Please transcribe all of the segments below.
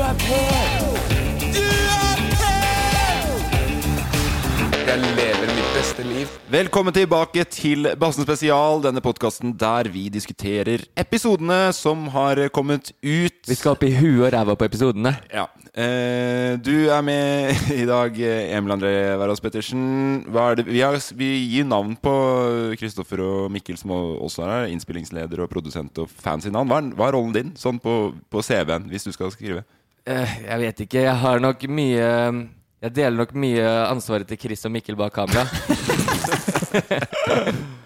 Er på! Du er på! Jeg lever mitt beste liv. Velkommen tilbake til Bassen spesial, denne podkasten der vi diskuterer episodene som har kommet ut. Vi skal opp i huet og ræva på episodene. Ja. Eh, du er med i dag, eh, Emil André Wærås Pettersen. Hva er det? Vi, har, vi gir navn på Kristoffer og Mikkel, som også er her. Innspillingsleder og produsent og fancy navn. Hva er, hva er rollen din sånn på, på CV-en, hvis du skal skrive? Eh, jeg vet ikke. Jeg har nok mye Jeg deler nok mye ansvaret til Chris og Mikkel bak kamera.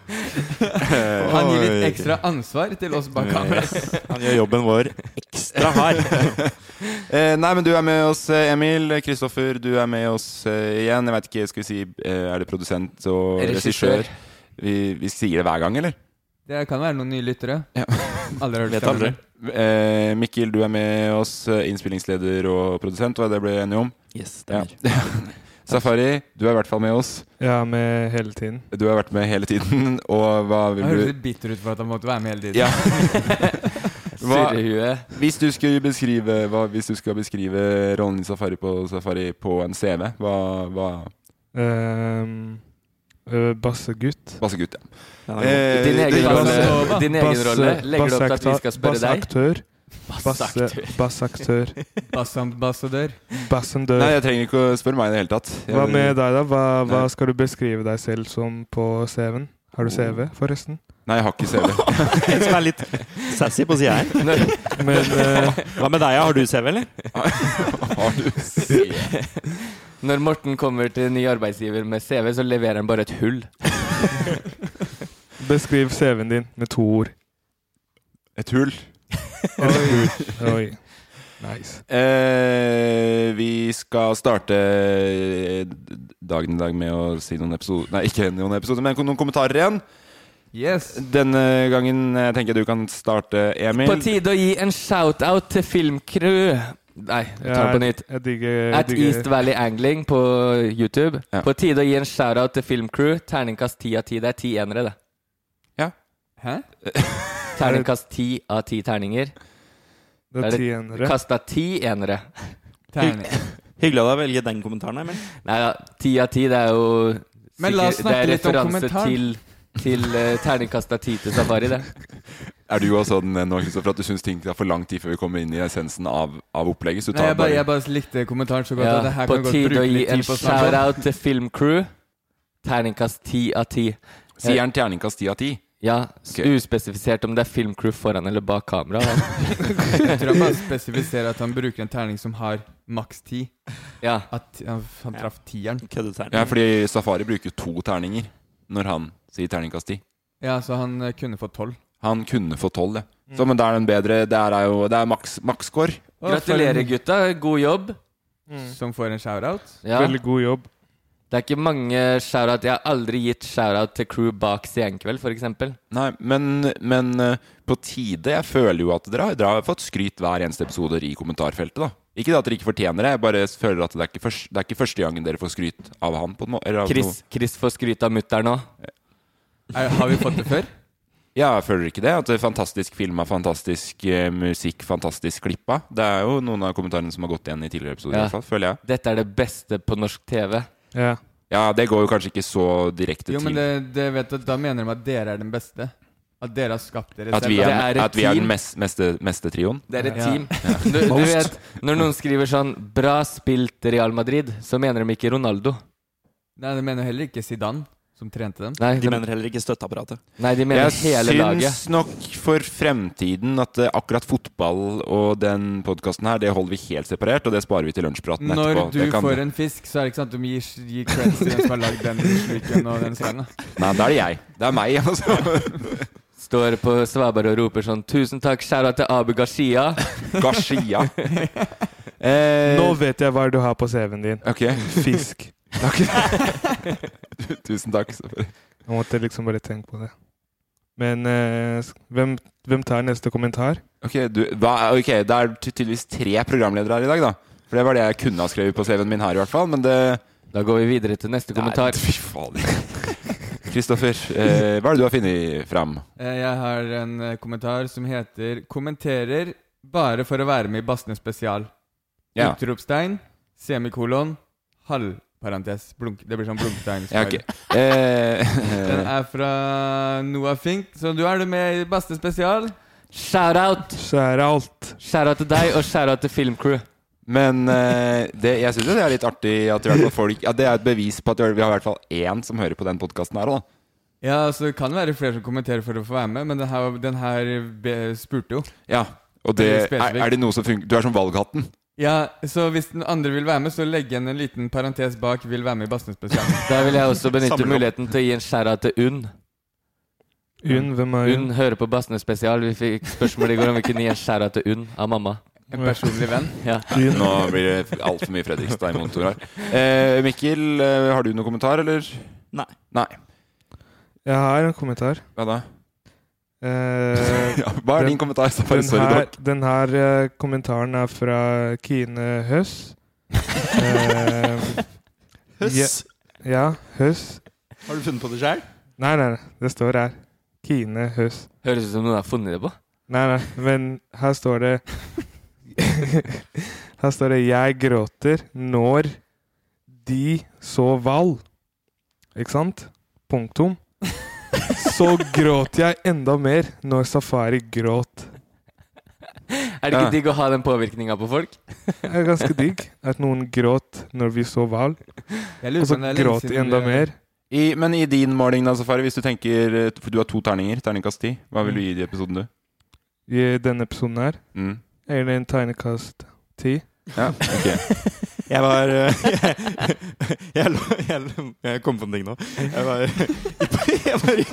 Han gir litt ekstra ansvar til oss bak kamera. Han gjør jobben vår ekstra hard. Eh, nei, men du er med oss, eh, Emil. Kristoffer, du er med oss eh, igjen. Jeg vet ikke, skal vi si eh, Er det produsent og regissør? Vi, vi sier det hver gang, eller? Det kan være noen nye lyttere. Ja. Aldri hørt Vet aldri. Eh, Mikkel, du er med oss. eh, Innspillingsleder og produsent, hva det ble enige om? Yes, Ja. stemmer. Safari, du er i hvert fall med oss. Ja, med hele tiden. Du har vært med hele tiden. Og hva Jeg vil høres litt bitter ut for at han måtte være med hele tiden. Ja. Hva, hvis, du skulle beskrive, hva, hvis du skal beskrive rollen i Safari på Safari på en CV, hva, hva Um, uh, Bassegutt. Bassegutt, ja. Ja, Eh, Din egen rolle. Din egen rolle. Legger du opp til at vi skal spørre deg? Bassaktør. Bassaktør. Bassambassadør. Bassendør. Nei, jeg trenger ikke å spørre meg i det hele tatt. Jeg, Hva med deg, da? Hva, hva skal du beskrive deg selv som på CV-en? Har du CV, forresten? Nei, jeg har ikke CV. En som er litt sassy på sida her. Men uh, Hva med deg, ja? har du CV, eller? har du CV? Når Morten kommer til ny arbeidsgiver med CV, så leverer han bare et hull. beskriv CV-en din med to ord. Et hull. Oi. Oi. Nice. Eh, vi skal starte dagen i dag med å si noen episoder Nei, ikke noen episoder, men noen kommentarer igjen. Yes. Denne gangen eh, tenker jeg du kan starte, Emil. På tide å gi en shout-out til filmcrew. Nei, jeg tar det på nytt. Jeg digger, At digger East Valley Angling på YouTube. Ja. På tide å gi en shout-out til filmcrew. Terningkast ti av ti. Det er ti enere, det. Ja. Hæ? Terningkast ti av ti terninger. det er er enere. Kasta ti enere. Hyggelig av deg å velge den kommentaren. Emil. Nei da, ti av ti, det er jo Men la oss sikkert- snakke Det er litt om referanse kommentaren. til, til uh, terningkast av ti til Safari, det. Er du også sånn nå, Kristoffer, at du syns ting tar for lang tid før vi kommer inn i essensen av, av opplegget? Så du Nei, tar jeg bare, jeg bare likte kommentaren så godt Ja, at det her på kan godt tide å gi en shout-out til filmcrew. Terningkast ti av ti. Sier han terningkast ti av ti? Ja, okay. uspesifisert om det er filmcrew foran eller bak kamera. da. Jeg tror han bare spesifiserer at han bruker en terning som har maks ti. Ja. At han, han traff tieren. Ja, fordi Safari bruker to terninger når han sier terningkast ti. Ja, så han eh, kunne fått tolv. Han kunne fått tolv. Så, men det er den bedre. Det er jo Det er maks maksscore. Gratulerer, gutta. God jobb. Som får en shout-out. Ja. Veldig god jobb. Det er ikke mange shout-out Jeg har aldri gitt shout-out til crew bak Senkveld, f.eks. Nei, men, men eh, på tide. Jeg føler jo at dere har, dere har fått skryt hver eneste episode i kommentarfeltet. da Ikke det at dere ikke fortjener det, jeg bare føler at det er ikke, først, det er ikke første gangen dere får skryt av han. på en måte eller av Chris. Chris får skryt av mutter'n nå. Er, har vi fått det før? Ja, jeg føler ikke det? At det er fantastisk filma, fantastisk eh, musikk, fantastisk klippa. Det er jo noen av kommentarene som har gått igjen i tidligere episoder, i Ja. hvert fall, føler jeg. Dette er det beste på norsk TV. Ja. Ja, det går jo kanskje ikke så direkte Jo, men til det, det vet du, da mener de at dere er den beste. At dere har skapt dere at selv. vi da. er, Det er et at vi er den team. mest, meste, meste trioen. Det er et Ja. team. Du, du vet, når noen skriver sånn 'Bra spilt Real Madrid', så mener de ikke Ronaldo. Nei, de mener heller ikke Zidane, som trente dem. Nei, De de, mener heller ikke støtteapparatet. nei, de mener Jeg hele laget. Jeg syns nok for fremtiden at eh, akkurat fotball og den podkasten her, det holder vi helt separert, og det sparer vi til lunsjpraten etterpå. Når du kan- får en fisk, så er det ikke sant at du gir, gir creds til den som har lagd den sluken og den slangen. Nei, da er det jeg. Det er meg, altså. Står på Svaberg og roper sånn 'Tusen takk, skjæra til Abu Gashia'. Gashia. Eh, Nå vet jeg hva du har på CV-en din. Okay. Fisk. Takk. Tusen takk. Jeg måtte liksom bare tenke på det. Men eh, hvem, hvem tar neste kommentar? Ok, du, hva, okay, Det er tydeligvis tre programledere her i dag, da. For det var det jeg kunne ha skrevet på CV-en min her, i hvert fall. Men det Da går vi videre til neste kommentar. Nei, fy faen. Kristoffer, eh, hva er det du har funnet fram? Eh, Jeg har en eh, kommentar som heter 'Kommenterer bare for å være med i Bassene spesial'. Ja. Utropstegn, semikolon, halvparentes. Blunk. Det blir sånn blunketegn. Ja, ok. Eh, Den er fra Noah Fink, så du er du med i beste spesial. Shout-out! Shout-out Shout-out til deg, og shout-out til Filmcrew. Men uh, det, jeg syns det er litt artig at i hvert fall folk Ja, Det er et bevis på at vi har i hvert fall én som hører på den podkasten her òg, da. Ja, så det kan være flere som kommenterer for å få være med, men den her, den her spurte jo. Ja, og det, er, er det noe som funker Du er som valghatten. Ja, så hvis den andre vil være med, så legg igjen en liten parentes bak 'vil være med i Bassene spesial'. Da vil jeg også benytte Samle muligheten til å gi en shout-out til Unn. Unn, hvem er Unn Unn? hører på Bassene spesial. Vi fikk spørsmål i går om vi kunne gi en shout-out til Unn av mamma. En personlig venn. Ja. Nå blir det altfor mye Fredrikstad i monitor her. Eh, Mikkel, eh, har du noen kommentar, eller? Nei. Nei. Jeg har en kommentar. Hva da? Eh, Ja, hva er Den- din kommentar? Så bare den sorry, her, dere. den her kommentaren er fra Kine Høss. Eh, Høss. ja, Høss. Har du funnet på det sjøl? Nei, nei, nei, det står her. Kine Høss. Høres ut som noen har funnet det på. Nei, nei, men her står det Her står det 'Jeg gråter når de så Val'. Ikke sant? Punktum. Så gråt jeg enda mer når Safari gråt. Er det ikke Ja. digg å ha den påvirkninga på folk? Det er ganske digg at noen gråt når vi så hval. Og så gråt de enda mer. I, men i din måling, da, Safari, hvis du tenker For du har to terninger. Terningkast ti. Hva vil du gi i episoden, du? I denne episoden her Mm. er det en terningkast ti. Ja, ok. Jeg var jeg, jeg, jeg, jeg kom på en ting nå. Jeg var, jeg var i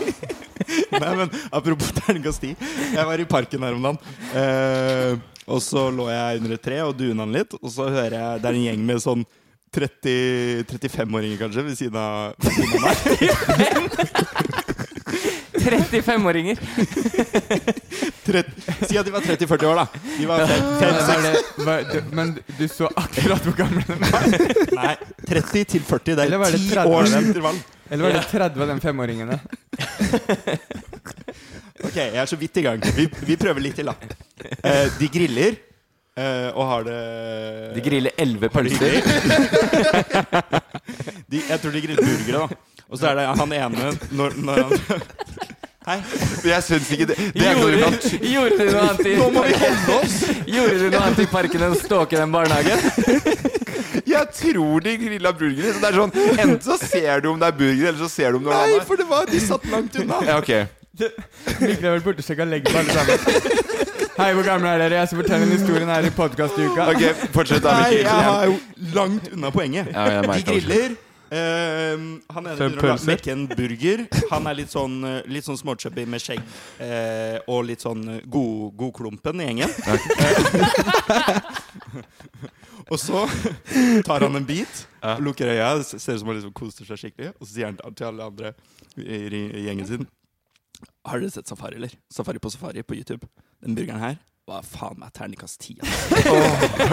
Nei, men apropos terningkast ti. Jeg var i parken her om dagen. Eh, og så lå jeg under et tre og duna den litt. Og så hører jeg det er en gjeng med sånn 30 35-åringer kanskje ved siden av, ved siden av meg. 35-åringer! Si at de var 30-40 år, da. De var fem, fem, Men, du, men du så akkurat hvor gamle de var? Nei, 30 til 40. Det er ti 10 års intervall. Eller var det 30 av de femåringene? Ok, jeg er så vidt i gang. Vi, vi prøver litt til, da. Eh, de griller eh, og har det De griller elleve pølser. de, jeg tror de griller burgere, da. Og så er det han ene når, når han Hei. Jeg syns ikke det Det er Gjorde, gjorde du noe annet i Nå må vi holde oss! Gjorde du noe annet i parken enn å stalke den barnehagen? Jeg tror de grilla burgere. Så det er sånn Enten så ser du om det er burger, eller så ser du om det er Nei, for det var De satt langt unna. Ja, ok. Likevel og sjekka legg på alle sammen. Hei, hvor gamle er dere? Jeg skal fortelle en historien her i podkastuka. Ok, Fortsett, da, Nei, jeg er jo langt unna poenget. Ja, jeg De griller. Eh, han ene begynner å mekke en burger. Han er litt sånn, eh, litt sånn småchubby med skjegg eh, og litt sånn eh, god- godklumpen i gjengen. Og så tar han en bit, lukker øya, ser ut som han liksom koser seg skikkelig. Og så sier han til alle andre i, gjengen sin Har dere sett Safari, eller? Safari på Safari på YouTube. Den burgeren her var faen meg terningkast ti. altså.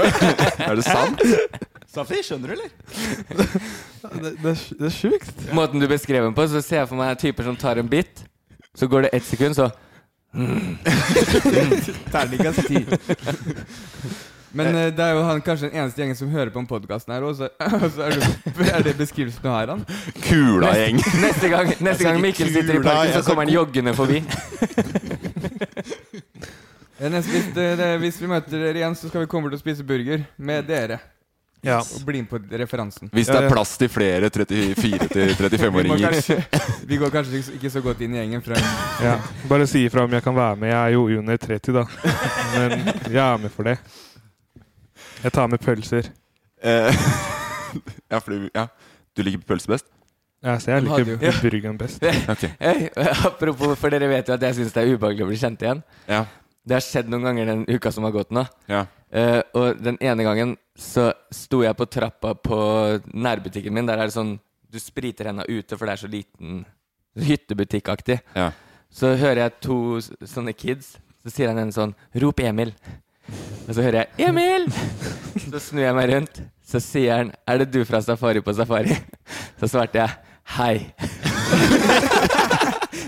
Er det sant? Safi, skjønner du, eller? Det, det, det er sjukt. Måten du beskrev den på, så ser jeg for meg typer som tar en bit, så går det ett sekund, så Terningkast ti. Men eh, det er jo han kanskje den eneste gjengen som hører på den podkasten her, så, så er, det, er det beskrivelsen du har av han? Kula gjeng. Neste gang, neste gang Mikkel sitter i parken, så kommer han joggende forbi. Eh, Neste, hvis, det, det, hvis vi møter dere igjen, så skal vi komme til å spise burger med dere. Ja. Og bli med på referansen. Hvis det er plass til flere 34 til Vi, må 35-åringer. vi, går kanskje ikke så- godt inn i gjengen. Fra, Ja. Bare si ifra om jeg kan være med. Jeg er jo under 30, da. Men jeg er med for det. Jeg tar med pølser. Eh, ja, for du, ja. du liker pølse best? Ja, så jeg liker jo- burgeren best. Hei, apropos, for dere vet jo at jeg syns det er ubehagelig å bli kjent igjen. Ja. Det har skjedd noen ganger den uka som har gått nå. ja. Uh, og den ene gangen så sto jeg på trappa på nærbutikken min. Der er det sånn Du spriter henda ute, for det er så liten hyttebutikkaktig. Ja. Så hører jeg to sånne kids. Så sier han en sånn 'Rop Emil'. Og så hører jeg 'Emil!' Så snur jeg meg rundt. Så sier han 'Er det du fra Safari på Safari?' Så svarte jeg 'Hei'.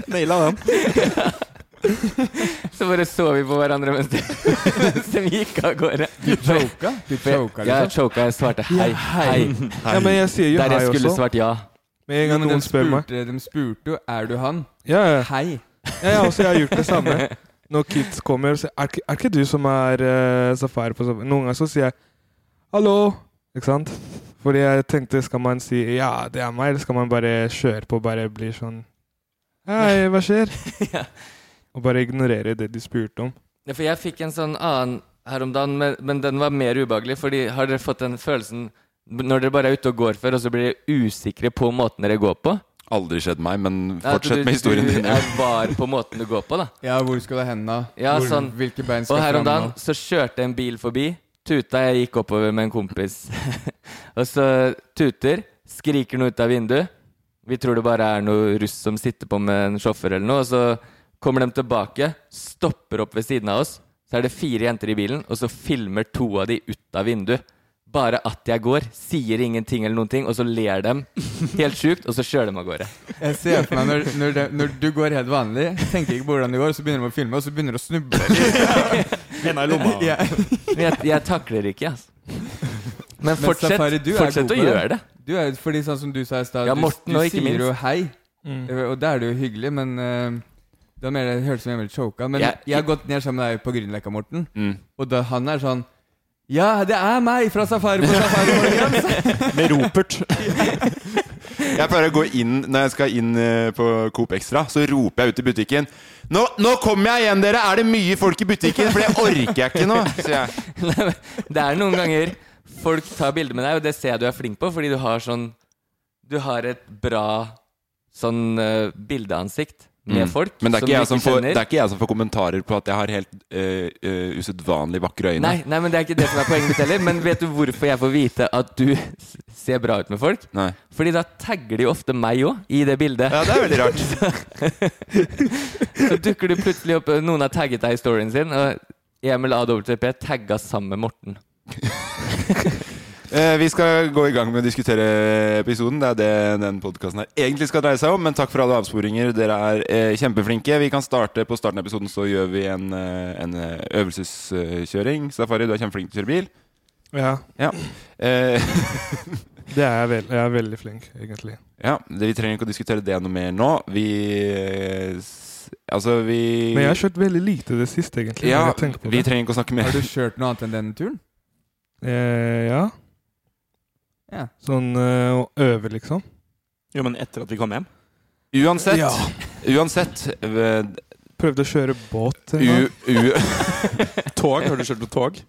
Naila den. Så bare så vi på hverandre mens de, mens de gikk av gårde. du choka? Du choka, Ja, jeg liksom? choka. Jeg svarte hei, hei. Ja, men jeg sier jo Der jeg hei skulle også. svart ja. Med en gang noen spør meg. de spurte jo 'Er du han?' Ja, ja. Hei. Ja, jeg, også, jeg har gjort det samme. Når kids kommer og sier er, er ikke du som er uh, safari på safari? Noen ganger så sier jeg 'hallo', ikke sant? Fordi jeg tenkte skal man si 'ja, det er meg', eller skal man bare kjøre på og bare bli sånn 'hei, hva skjer?' Ja. Og bare ignorere det de spurte om. Ja, For jeg fikk en sånn annen her om dagen, men, men den var mer ubehagelig. Fordi har dere fått den følelsen når dere bare er ute og går før, og så blir dere usikre på måten dere går på? Aldri skjedd meg, men Ja, fortsett du- med historien din. Du er var på måten du går på, da. Ja, hvor skal det hende? da? Ja, hvor, sånn. Hvilke bein skal Og her om dagen så kjørte en bil forbi. Tuta, jeg gikk oppover med en kompis. og så tuter, skriker noe ut av vinduet. Vi tror det bare er noe russ som sitter på med en sjåfør eller noe. Og så kommer de tilbake, stopper opp ved siden av oss. Så er det fire jenter i bilen, og så filmer to av de ut av vinduet. Bare at jeg går, sier ingenting eller noen ting, og så ler dem helt sjukt, og så kjører de av gårde. Jeg ser for meg når, når, de, når du går helt vanlig, tenker ikke på hvordan det går, så begynner de å filme, og så begynner de å snuble. Henda i lomma. Ja. Men jeg, jeg takler ikke, altså. Men Men fortsett, Safari, er fortsett å gjøre det. Du er, fordi sånn som du sa i stad, Ja, du, du sier jo hei, Mm. og da er det jo hyggelig, men eh, det var mer, det hørtes ut som jeg ble choka. Men Jeg- jeg har gått ned sammen med deg på Grünerløkka, Morten, Mm. og da han er sånn Ja, det er meg fra Safari på Safari Med ropert. Jeg pleier å gå inn Når jeg skal inn eh, på Coop Extra, så roper jeg ut i butikken nå, nå kommer jeg igjen, dere! Er det mye folk i butikken? For det orker jeg ikke nå. jeg. Det er noen ganger folk tar bilder med deg, og det ser jeg du er flink på, fordi du har sånn Du har et bra sånn uh, bildeansikt med Mm. folk Men det er, ikke jeg som får, det er ikke jeg som får kommentarer på at jeg har helt uh, uh, usedvanlig vakre øyne. Nei, nei, men det er ikke det som er poenget mitt heller. Men vet du hvorfor jeg får vite at du ser bra ut med folk? Nei. Fordi da tagger de ofte meg òg i det bildet. Ja, det er veldig rart. Så dukker du plutselig opp Noen har tagget deg i storyen sin, og Emil AWP tagga sammen med Morten. Eh, vi skal gå i gang med å diskutere episoden. Det er det den podkasten her egentlig skal dreie seg om. Men takk for alle avsporinger. Dere er eh, kjempeflinke. Vi kan starte På starten av episoden så gjør vi en, eh, en øvelseskjøring. Safari, du er kjempeflink til å kjøre bil. Ja, Ja. Eh, det er jeg, vel, jeg er veldig flink, egentlig. ja det, vi trenger ikke å diskutere det noe mer nå. Vi eh, Altså, vi Men jeg har kjørt veldig lite det siste, egentlig. Ja, vi det. trenger ikke å snakke mer. Har du kjørt noe annet enn denne turen? Eh, ja. Ja. Sånn eh, å øve, liksom. Jo, men etter at vi kom hjem? Uansett, Ja. uansett eh, Prøvde å kjøre båt. u, u, Tog? Har du kjørt på tog?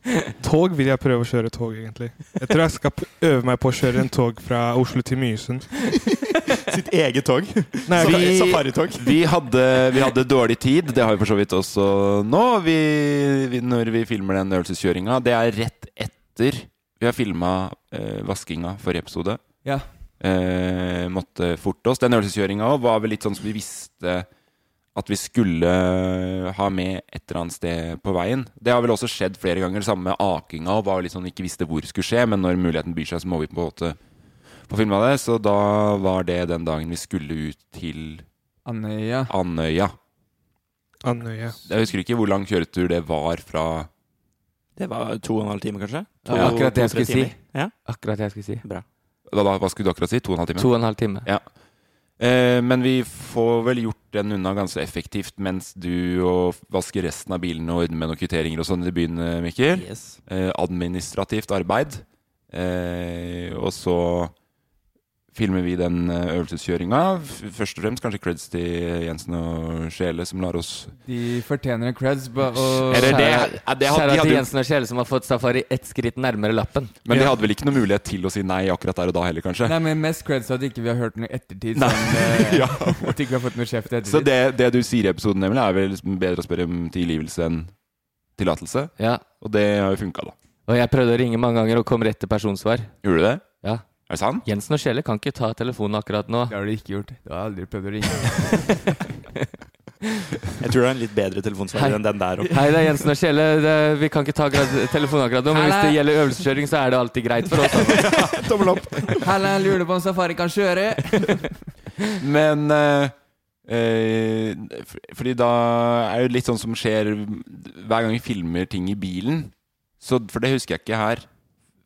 Tog vil jeg prøve å kjøre tog, egentlig. Jeg tror jeg skal p- øve meg på å kjøre en tog fra Oslo til Mysen. Sitt eget tog? Nei, vi- vi, Safaritog? Vi hadde, vi hadde dårlig tid, det har vi for så vidt også nå. Vi, vi, når vi filmer den øvelseskjøringa. Det er rett etter Vi har filma eh, vaskinga forrige episode. Ja. Eh, måtte forte oss. Den øvelseskjøringa òg var vel litt sånn som vi visste at vi skulle ha med et eller annet sted på veien. Det har vel også skjedd flere ganger. Det samme med akinga. Og var litt sånn ikke visste hvor det skulle skje, men når muligheten byr seg, så må vi på en måte få filma det. Så da var det den dagen vi skulle ut til Andøya. Andøya. Andøya. Jeg husker ikke hvor lang kjøretur det var fra Det var to og en halv time, kanskje? To, Ja, akkurat det jeg skulle si. Ja. Akkurat det jeg skulle si. Bra. Hva, da, hva skulle du akkurat si? To og en halv time? To og en halv time. Ja. Eh, men vi får vel gjort den unna ganske effektivt mens du og vasker resten av bilen og ordner med noen kvitteringer og sånn i byen, eh, Mikkel. Yes. Eh, administrativt arbeid. Eh, og så filmer vi den eh, øvelseskjøringa. Først og fremst kanskje creds til Jensen og Sjele, som lar oss De fortjener en creds. Og de til Jensen og Sjele, som har fått safari ett skritt nærmere lappen. Men de hadde vel ikke noe mulighet til å si nei akkurat der og da heller, kanskje? Nei, men mest creds at ikke vi har hørt noe ettertid. Nei. Eh, Ja. At ikke vi har fått noe kjeft ettertid. Så det, det du sier i episoden, nemlig, er vel liksom bedre å spørre om tilgivelse enn tillatelse? Ja. Og det har jo funka, da. Og jeg prøvde å ringe mange ganger og kom rett til personsvar. Gjorde du det? Er det sant? Jensen og Kjelle kan ikke ta telefonen akkurat nå. Det har du ikke gjort. Du har aldri prøvd å ringe. Jeg tror det er en litt bedre telefonsvarer enn den der. oppe. Hei, det er Jensen og Kjelle. Det, vi kan ikke ta telefonen akkurat nå, men hvis det gjelder øvelseskjøring, så er det alltid greit for oss. Tommel opp. Halla, lurer på om Safari kan kjøre? Men eh, eh, Fordi da er det litt sånn som skjer hver gang vi filmer ting i bilen. Så, for det husker jeg ikke her.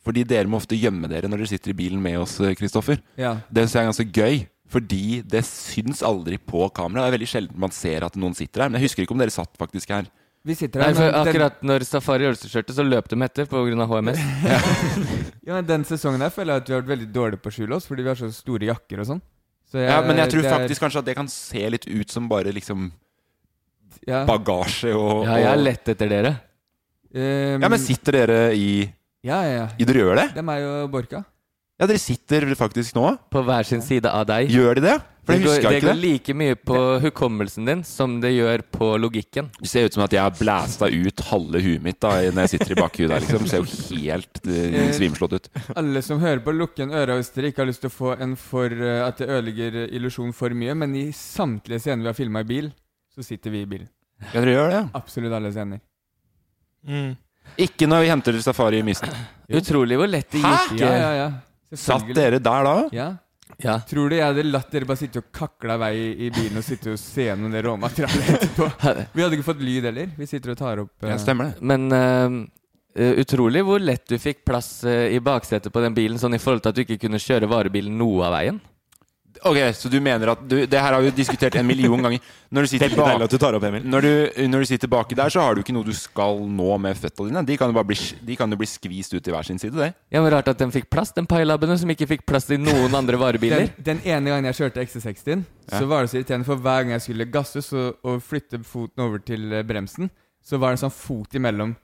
Fordi dere må ofte gjemme dere når dere sitter i bilen med oss, Kristoffer. Ja. Det synes jeg er ganske gøy. Fordi det syns aldri på kamera. Det er veldig sjelden man ser at noen sitter her. Men jeg husker ikke om dere satt faktisk her. Vi sitter Nei, her, for akkurat når Safari øvelseskjørte, så løp de etter pga. HMS. ja, men den sesongen her føler jeg at vi har vært veldig dårlige på å skjule oss, fordi vi har så store jakker og sånn. Så Ja, Men jeg tror er- faktisk kanskje at det kan se litt ut som bare liksom ja. bagasje og Ja, jeg er lett etter dere. Um, Ja, men sitter dere i Ja, ja, ja. Dere gjør det? Det er og Borka. Ja, dere sitter faktisk nå. På hver sin side av deg. Gjør de det? For Det husker går, det går like mye på hukommelsen din som det gjør på logikken. Det ser ut som at jeg har blæsta ut halve huet mitt da når jeg sitter i bakhuet der. liksom Det ser jo helt uh, svimslått ut. Alle som hører på, lukk igjen øra hvis dere ikke har lyst til å få en for eh, at det ødelegger illusjonen illusjon for mye. Men i samtlige scener vi har filma i bil, så sitter vi i bilen. Ja, dere gjør det? Absolutt alle scener. Mm. Ikke når vi henter safari i Mysen. Utrolig hvor lett det Hæ? gikk. Ja, ja, ja. Satt dere der da? Ja. Ja. Tror du jeg hadde latt dere bare sitte og kakle vei i bilen og sitte og se gjennom det råmaterialet etterpå? Vi hadde ikke fått lyd heller. Vi sitter og tar opp uh... Ja, stemmer det. Men eh, eh, utrolig hvor lett du fikk plass uh, i baksetet på den bilen, sånn i forhold til at du ikke kunne kjøre varebilen noe av veien. Ok, Så du mener at du, Det her har vi jo diskutert en million ganger. Når du sitter bak at du tar opp, Emil. når du, når du sitter baki der, så har du ikke noe du skal nå med føttene dine. De kan jo bare bli, de kan jo bli skvist ut til hver sin side, det. Ja, men Rart at den fikk plass, den pailabene som ikke fikk plass i noen andre varebiler. Den, den ene gangen jeg kjørte XC60, så var det så irriterende, for hver gang jeg skulle gasse så, og flytte foten over til eh, bremsen, så var det en sånn fot imellom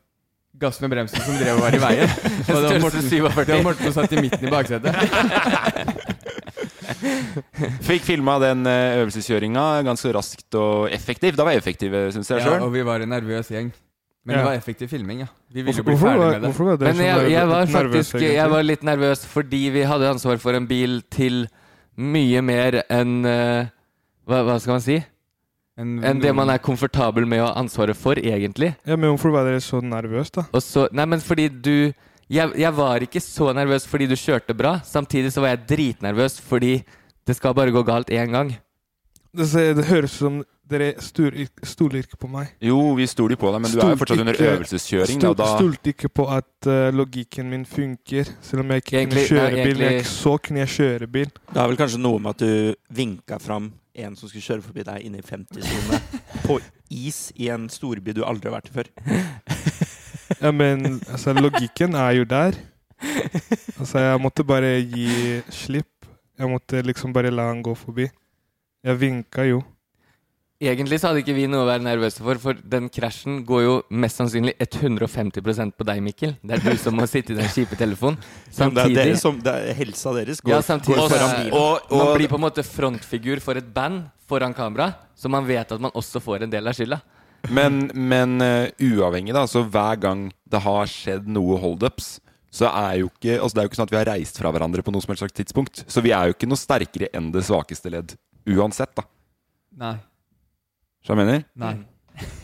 gassen og bremsen som drev og var i veien. Og det var Morten, 47. det var Morten som satt i midten i baksetet. Fikk filma den eh, øvelseskjøringa ganske raskt og effektivt. Da var jeg effektiv, syns jeg Ja, og vi var en nervøs gjeng. Men Ja. det var effektiv filming, ja. Vi ville jo bli ferdig var, med det. hvorfor var dere Men så jeg, jeg var faktisk jeg var litt nervøs fordi vi hadde ansvar for en bil til mye mer enn uh, hva, hva skal man si? En- Enn det man er komfortabel med å ha ansvaret for, egentlig. Ja, men hvorfor var dere så nervøse, da? Og så, nei, men fordi du jeg, jeg var ikke så nervøs fordi du kjørte bra. Samtidig så var jeg dritnervøs fordi det skal bare gå galt én gang. Det, det høres ut som dere stoler, ikke på meg. Jo, vi stoler på deg, men du er jo fortsatt under øvelseskjøring. Stol, Da, da Stolte ikke på at uh, logikken min funker. Selv om jeg ikke Egentlig- kunne kjøre nei, bil. Jeg ikke så, kunne jeg kjøre bil. Det er vel kanskje noe med at du vinka fram en som skulle kjøre forbi deg inne i 50-sone på is i en storby du aldri har vært i før. Ja, men altså, logikken er jo der. Altså, jeg måtte bare gi slipp. Jeg måtte liksom bare la han gå forbi. Jeg vinka jo. Egentlig så hadde ikke vi noe å være nervøse for, for den krasjen går jo mest sannsynlig 150% på deg, Mikkel. Det er du som må sitte i den kjipe telefonen. Det er, Samtidig dere som, det er helsa deres går, Ja, samtidig går foran bilen. og, Man blir på en måte frontfigur for et band foran kamera, så man vet at man også får en del av skylda. Men men uh, uavhengig, da, så hver gang det har skjedd noe holdups, så er jo ikke altså Det er jo ikke sånn at vi har reist fra hverandre på noe som helst slags tidspunkt. Så vi er jo ikke noe sterkere enn det svakeste ledd uansett, da. Nei. Skjønner du hva jeg mener? Nei.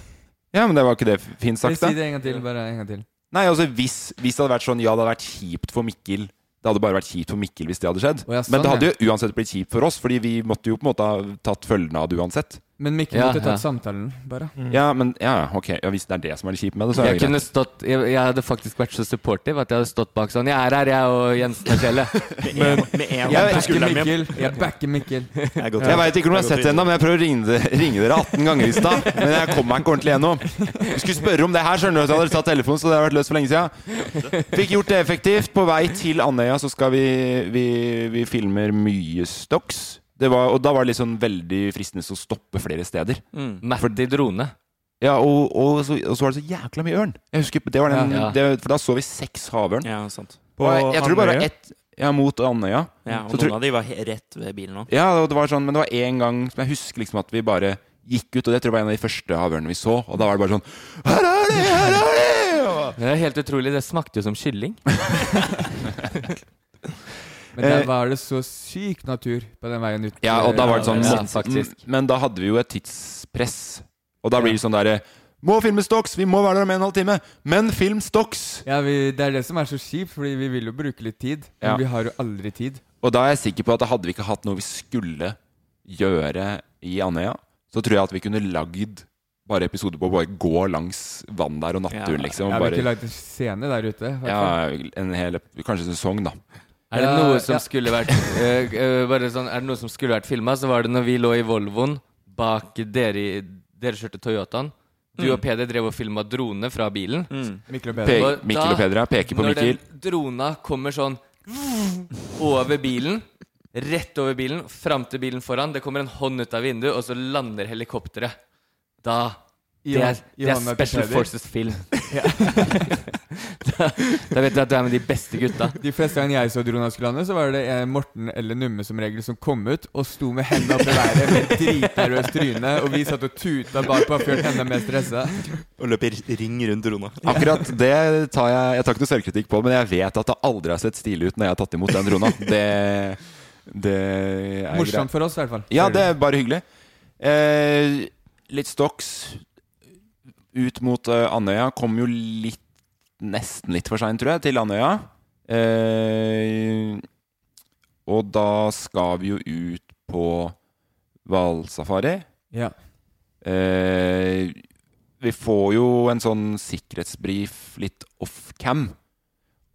Ja, men det var ikke det fint sagt, da. Si det en gang til. Bare en gang til. Nei, altså hvis, hvis det hadde vært sånn Ja, det hadde vært kjipt for Mikkel Det hadde bare vært kjipt for Mikkel hvis det hadde skjedd. Oh, ja, sånn, Men det hadde jo uansett blitt kjipt for oss, Fordi vi måtte jo på en måte ha tatt følgene av det uansett. Men Mikkel Ja, måtte tatt samtalen, bare. Ja, men ja, ok ja, Hvis det er det som er det kjipe med det, så er Jeg det kunne greit. stått jeg, jeg hadde faktisk vært så supportive at jeg hadde stått bak sånn Jeg er her, jeg og Jensen og Kjelle. Med en, med en Jeg backer. Mikkel. Jeg backer Mikkel. Jeg Jeg veit ikke om jeg har sett det ennå, men jeg prøver å ringe, ringe dere 18 ganger i stad. Men jeg kom meg ikke ordentlig gjennom. Du skulle spørre om det her, skjønner du. at jeg hadde tatt telefonen, så det har vært løst for lenge siden. Fikk gjort det effektivt. På vei til Andøya så skal vi Vi, vi filmer mye stocks. Det var, og da var det liksom veldig fristende å stoppe flere steder. Mm. Matt i drone. Ja, og, og, så, og så var det så jækla mye ørn. Jeg husker, det var den, Ja. det, For da så vi seks havørn. Ja, sant. På jeg, jeg tror det bare var ett ja, mot Andøya. Ja, og Så noen tror- av de var rett ved bilen òg. Ja, det var sånn, men det var en gang som jeg husker liksom at vi bare gikk ut, og det tror jeg var en av de første havørnene vi så, og da var det bare sånn Her er de! Her er de! Det er helt utrolig. Det smakte jo som kylling. Men der Eh, var det så syk natur på den veien ut. Ja, og da var det sånn Ja, faktisk. Men da hadde vi jo et tidspress, og da blir det sånn derre Må filme stocks! Vi må være der om en halv time! Men film stocks! Ja, vi, Det er det som er så kjipt, fordi vi vil jo bruke litt tid. Men Ja. vi har jo aldri tid. Og da er jeg sikker på at hadde vi ikke hatt noe vi skulle gjøre i Andøya, så tror jeg at vi kunne lagd bare episoder på å bare gå langs vann der og naturen, liksom. Ja, vi har ikke bare, lagd en scene der ute. ja, en hel, kanskje en sesong, da. Er det noe som skulle vært uh, eh, Bare sånn, Er det noe som skulle vært filma, så var det når vi lå i Volvoen bak dere Dere kjørte Toyotaen. Du Mm. og Peder drev og filma drone fra bilen. Mm. Mikkel og Pe Peder. Pe Mikkel og Peder ja, peker på Mikkel. Når den drona kommer sånn over bilen, rett over bilen, fram til bilen foran, det kommer en hånd ut av vinduet, og så lander helikopteret. Da Det er, det er Special Forces-film. da, da vet du at du er med de beste gutta. De fleste gangene jeg så drona skulle lande, så var det eh, Morten eller Numme som regel som kom ut og sto med hendene opp i været med dritnervøst tryne, og vi satt og tuta bakpå og følte enda mer stressa. Og i ring rundt drona. Akkurat det tar jeg Jeg tar ikke noe selvkritikk på, men jeg vet at det aldri har sett stilig ut når jeg har tatt imot den drona. Det, det er Morsomt greit. for oss, i hvert fall. Ja, det er bare hyggelig. Eh, litt stocks ut mot eh, Andøya. Kom jo litt Nesten litt for seint, tror jeg, til Andøya. Eh, og da skal vi jo ut på hvalsafari. Ja. Eh, vi får jo en sånn sikkerhetsbrif litt off-cam.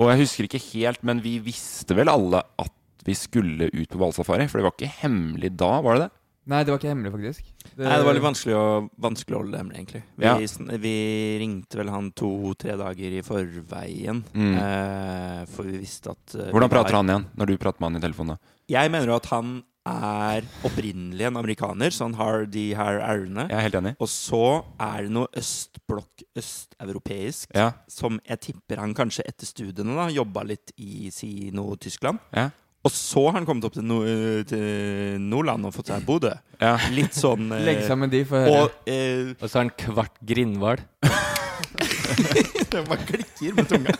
Og jeg husker ikke helt, men vi visste vel alle at vi skulle ut på hvalsafari? For det var ikke hemmelig da, var det det? Nei, det var ikke hemmelig, faktisk. Nei, det var litt vanskelig å, vanskelig å holde det hemmelig, egentlig. Vi, Ja. sn- vi ringte vel han to-tre dager i forveien, Mm. eh, for vi visste at eh, Hvordan vi var- prater han igjen, når du prater med han i telefonen? da? Jeg mener jo at han er opprinnelig en amerikaner, så han har de her ærene. Jeg er helt enig. Og så er det noe østblokk, østeuropeisk, Ja. som jeg tipper han kanskje etter studiene da jobba litt i si noe Tyskland. Ja. Og så har han kommet opp til, no til Nordland og fått seg Bodø. Ja. Litt sånn eh, Legg sammen de, få høre. Og eh, Og så har han kvart grindhval. det bare klikker med tunga.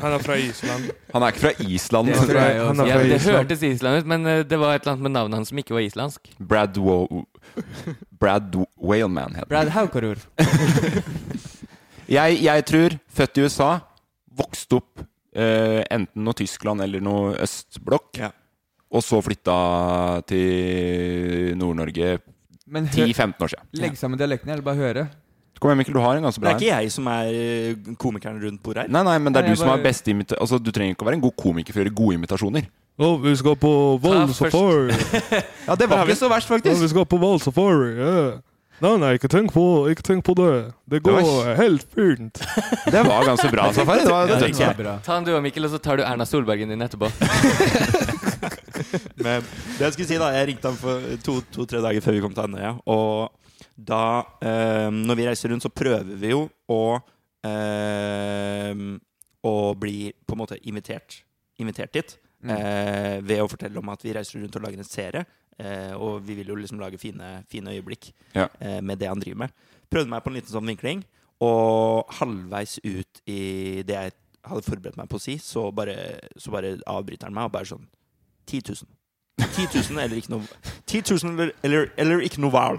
Han er fra Island. Han er ikke fra Island. Det jeg. Han er Ja, det hørtes Island ut, men eh, det var et eller annet med navnet hans som ikke var islandsk. Brad, Wo Brad Whaleman heter han. Brad Haukarur. Jeg, jeg tror født i USA, vokst opp eh, enten noe Tyskland eller noe østblokk, Ja. og så flytta til Nord-Norge 10-15 år siden. legg sammen dialekten, eller bare høre. Kom igjen, Mikkel, du har en ganske bra Det er ikke jeg som er eh, komikeren rundt bordet her. Nei, nei, men det er Nei, du som er best imita... Altså, du trenger ikke å være en god komiker for å gjøre gode imitasjoner. Å, vi skal på hvalsafari. Ja, det var ikke så verst, faktisk. Oh, vi skal på hvalsafari. Ja. Nei, nei, ikke tenk på, ikke tenk på det. Det går helt fint. Det var ganske bra, Safari. Det var, det Ja, det var bra. Ta han du og Mikkel, og så tar du Erna Solbergen din etterpå. Men det jeg skulle si da Jeg ringte ham for to-tre dager før vi kom til Andøya. Og da, eh, når vi reiser rundt, så prøver vi jo å eh, Å bli på en måte invitert, invitert dit. Mm. Eh, ved å fortelle om at vi reiser rundt og lager en serie. Eh, og vi vil jo liksom lage fine, fine øyeblikk Ja. eh, med det han driver med. Prøvde meg på en liten sånn vinkling, og halvveis ut i det jeg hadde forberedt meg på å si, så bare, så bare avbryter han meg og bare sånn 10 000. 10 000 eller ikke noe 10 000 eller, eller, eller ikke noe hval.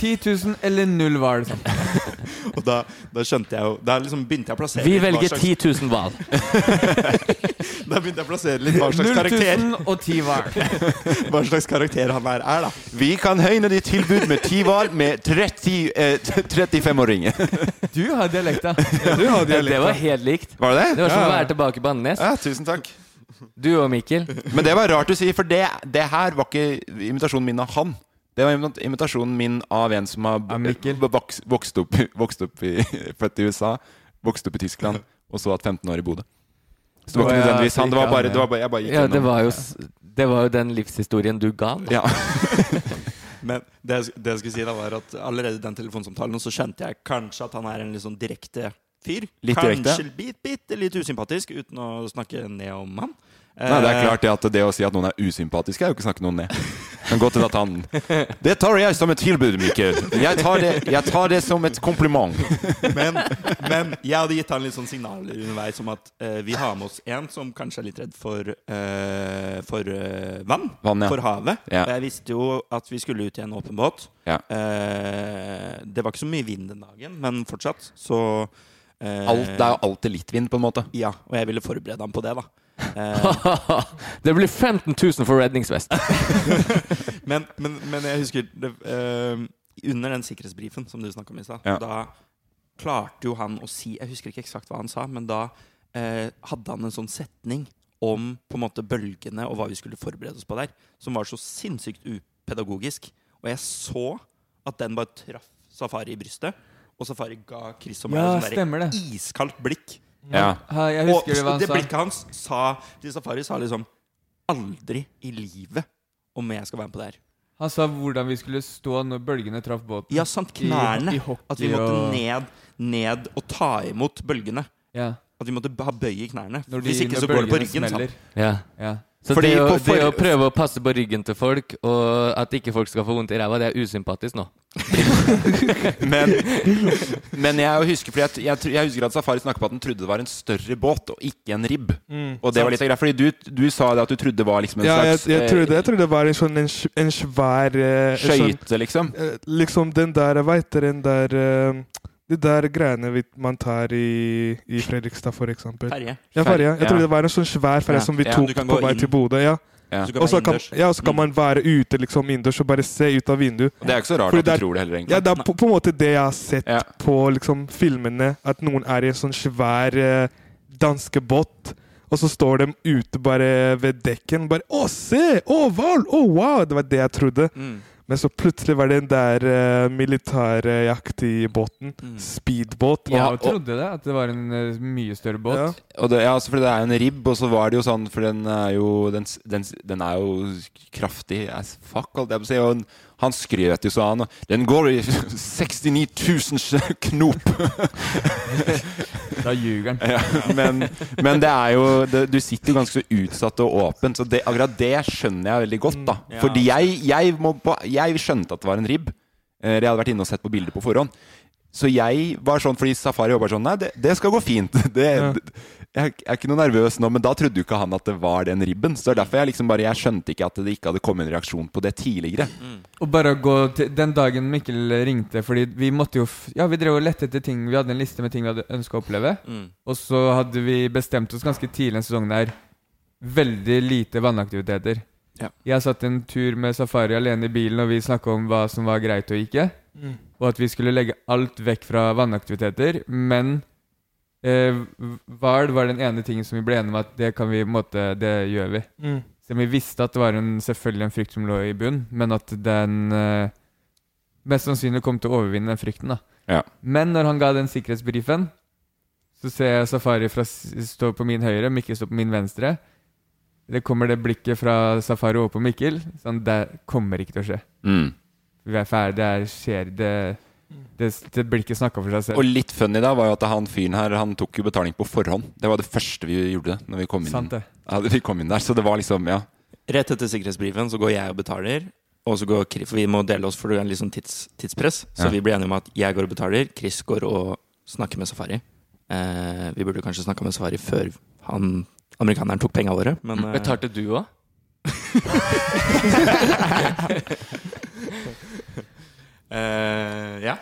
10 000 eller null hval. Sånn. Og da, da skjønte jeg jo Da liksom begynte jeg å plassere Vi litt velger slags- 10 000 hval. Da begynte jeg å plassere litt hva slags 0 karakter 000 og 10 hval. Hva slags karakter han her er, da. Vi kan høyne ditt tilbud med 10 hval med 30, eh, 35-åringer. Du har dialekta. Du har Det var helt likt. Var det Det det? var som Ja. å være tilbake på Andenes. Ja, tusen takk. Du og Mikkel. Men det var rart du sier, for det, det her var ikke invitasjonen min av han. Det var invita- invitasjonen min av en som har Av Mikkel. b- voks, vokst opp, vokst opp i, født i USA, vokst opp i Tyskland, og så hatt 15 år i Bodø. Så det var ikke nødvendigvis han. Det var bare, det var bare, jeg bare gikk Ja, det var jo, det var jo den livshistorien du ga. da. Ja. Men det, det jeg skulle si, da var at allerede i den telefonsamtalen så skjønte jeg kanskje at han er en litt sånn direkte fyr. Litt kanskje direkte? bit, bitte litt usympatisk, uten å snakke ned om han. Nei, det er Eh, klart det at det å si at noen er usympatisk, er jo ikke å snakke noen ned. Kan godt at han Det tar jeg som et tilbud, Mikkel. Jeg tar det, jeg tar det som et kompliment. Men, men jeg hadde gitt han litt sånn signaler underveis om at uh, vi har med oss en som kanskje er litt redd for, uh, for uh, vann. Vann, ja. For havet. Ja. Jeg visste jo at vi skulle ut i en åpen båt. Ja. Det var ikke så mye vind den dagen, men fortsatt så Alt, det er jo alltid litt vind, på en måte. Ja, og jeg ville forberede ham på det, da. Eh, det blir 15 000 for redningsvest. men, men, men jeg husker det, eh, Under den sikkerhetsbrifen som du snakka om i stad, Ja. da klarte jo han å si Jeg husker ikke eksakt hva han sa, men da eh, hadde han en sånn setning om på en måte bølgene og hva vi skulle forberede oss på der, som var så sinnssykt upedagogisk. Og jeg så at den bare traff Safari i brystet, og Safari ga Chris og meg Ja, et sånn iskaldt blikk. Ja. Ja, jeg Og husker det hva han det blikket hans sa til Safari sa liksom Aldri i livet om jeg skal være med på det her. Han sa hvordan vi skulle stå når bølgene traff båten. Ja, sant. Knærne. i hockey At vi måtte og- ned, ned og ta imot bølgene. Ja. At vi måtte ha bøy i knærne. De- Hvis ikke så går det på ryggen. Ja. Ja. Så Fordi det, å, for- det å prøve å passe på ryggen til folk, og at ikke folk skal få vondt i ræva, det er usympatisk nå. Men, men jeg husker, fordi jeg, jeg, jeg husker at Safari snakket på at han trodde det var en større båt, og ikke en ribb. Mm. Og det var litt av greia, fordi du, du sa det at du trodde det var liksom en Ja, slags jeg, jeg, trodde, jeg trodde det var en sånn en, en svær eh, Skøyte, sånn- skøyte, liksom. eh, Liksom den der, veit heter den der eh, De der greiene vi, man tar i, i Fredrikstad, for eksempel. Ferje. Ja, ferje. Jeg Ja. trodde det var en sånn svær ferje Ja. som vi tok ja, på vei inn. til Bodø. Ja. Ja. Så kan Og så kan, ja, så kan man være ute liksom innendørs og bare se ut av vinduet. Og det er ikke så rart Fordi at du det er- tror det heller, egentlig. Ja, det er på, på en måte det jeg har sett Ja. på liksom, filmene. At noen er i en sånn svær eh, danskebåt, og så står de ute bare ved dekken. Bare 'Å, se! Å, hval! Å, wow!' Det var det jeg trodde. Mm. Men så plutselig var det den der uh, i båten. Mm. Speedbåt. Jeg Og- trodde det, at det var en uh, mye større båt. Ja. Og det, ja, altså, for det er jo en ribb, og så var det jo sånn For den er jo Den, den, den er jo kraftig as fuck, holdt jeg på å si. Og han skrøt jo sånn. Den går i 69 000 knop! Da ljuger han. Ja, men, men det er jo det, Du sitter jo ganske utsatt og åpent, så det, akkurat det skjønner jeg veldig godt. da Ja. Fordi jeg, jeg, på- jeg skjønte at det var en ribb. Eh, Jeg hadde vært inne og sett på bilder på forhånd. Så jeg var sånn, fordi Safari var sånn Nei, det, det skal gå fint. Det, Ja. Jeg er ikke noe nervøs nå, men da trodde jo ikke han at det var den ribben. Så det er derfor jeg liksom bare Jeg skjønte ikke at det ikke hadde kommet en reaksjon på det tidligere. Og bare å gå til Den dagen Mikkel ringte Fordi vi måtte jo f Ja, vi drev og lette etter ting Vi hadde en liste med ting vi hadde ønska å oppleve. Mm. Og så hadde vi bestemt oss ganske tidlig en sesong der veldig lite vannaktiviteter. Ja. Jeg satt en tur med Safari alene i bilen, og vi snakka om hva som var greit og ikke. Mm. Og at vi skulle legge alt vekk fra vannaktiviteter. Men eh, Vard var den ene tingen som vi ble enige om at det kan vi måte Det gjør vi. Mm. Så vi visste at det var en, selvfølgelig en frykt som lå i bunn, men at den eh, mest sannsynlig kom til å overvinne den frykten. da. Ja. Men når han ga den sikkerhetsbrifen, så ser jeg Safari fra, stå på min høyre, Mikkel står på min venstre. Det kommer det blikket fra Safari over på Mikkel. Sånn, det kommer ikke til å skje. Mm. Vi er ferdig, det er, skjer Det, det, det ikke snakka for seg selv. Og litt funny da var jo at han fyren her Han tok jo betaling på forhånd. Det var det første vi gjorde Når vi kom inn, Sant det. ja, vi kom inn der. Så det var liksom Ja. Rett etter sikkerhetsbrifen så går jeg og betaler. Og så går Chris, for vi må dele oss, for det er litt sånn tids, tidspress. Så Ja. vi blir enige om at jeg går og betaler, Chris går og snakker med Safari. Eh, vi burde kanskje snakka med Safari før han amerikaneren tok penga våre, men eh, Betalte du òg? eh, Ja.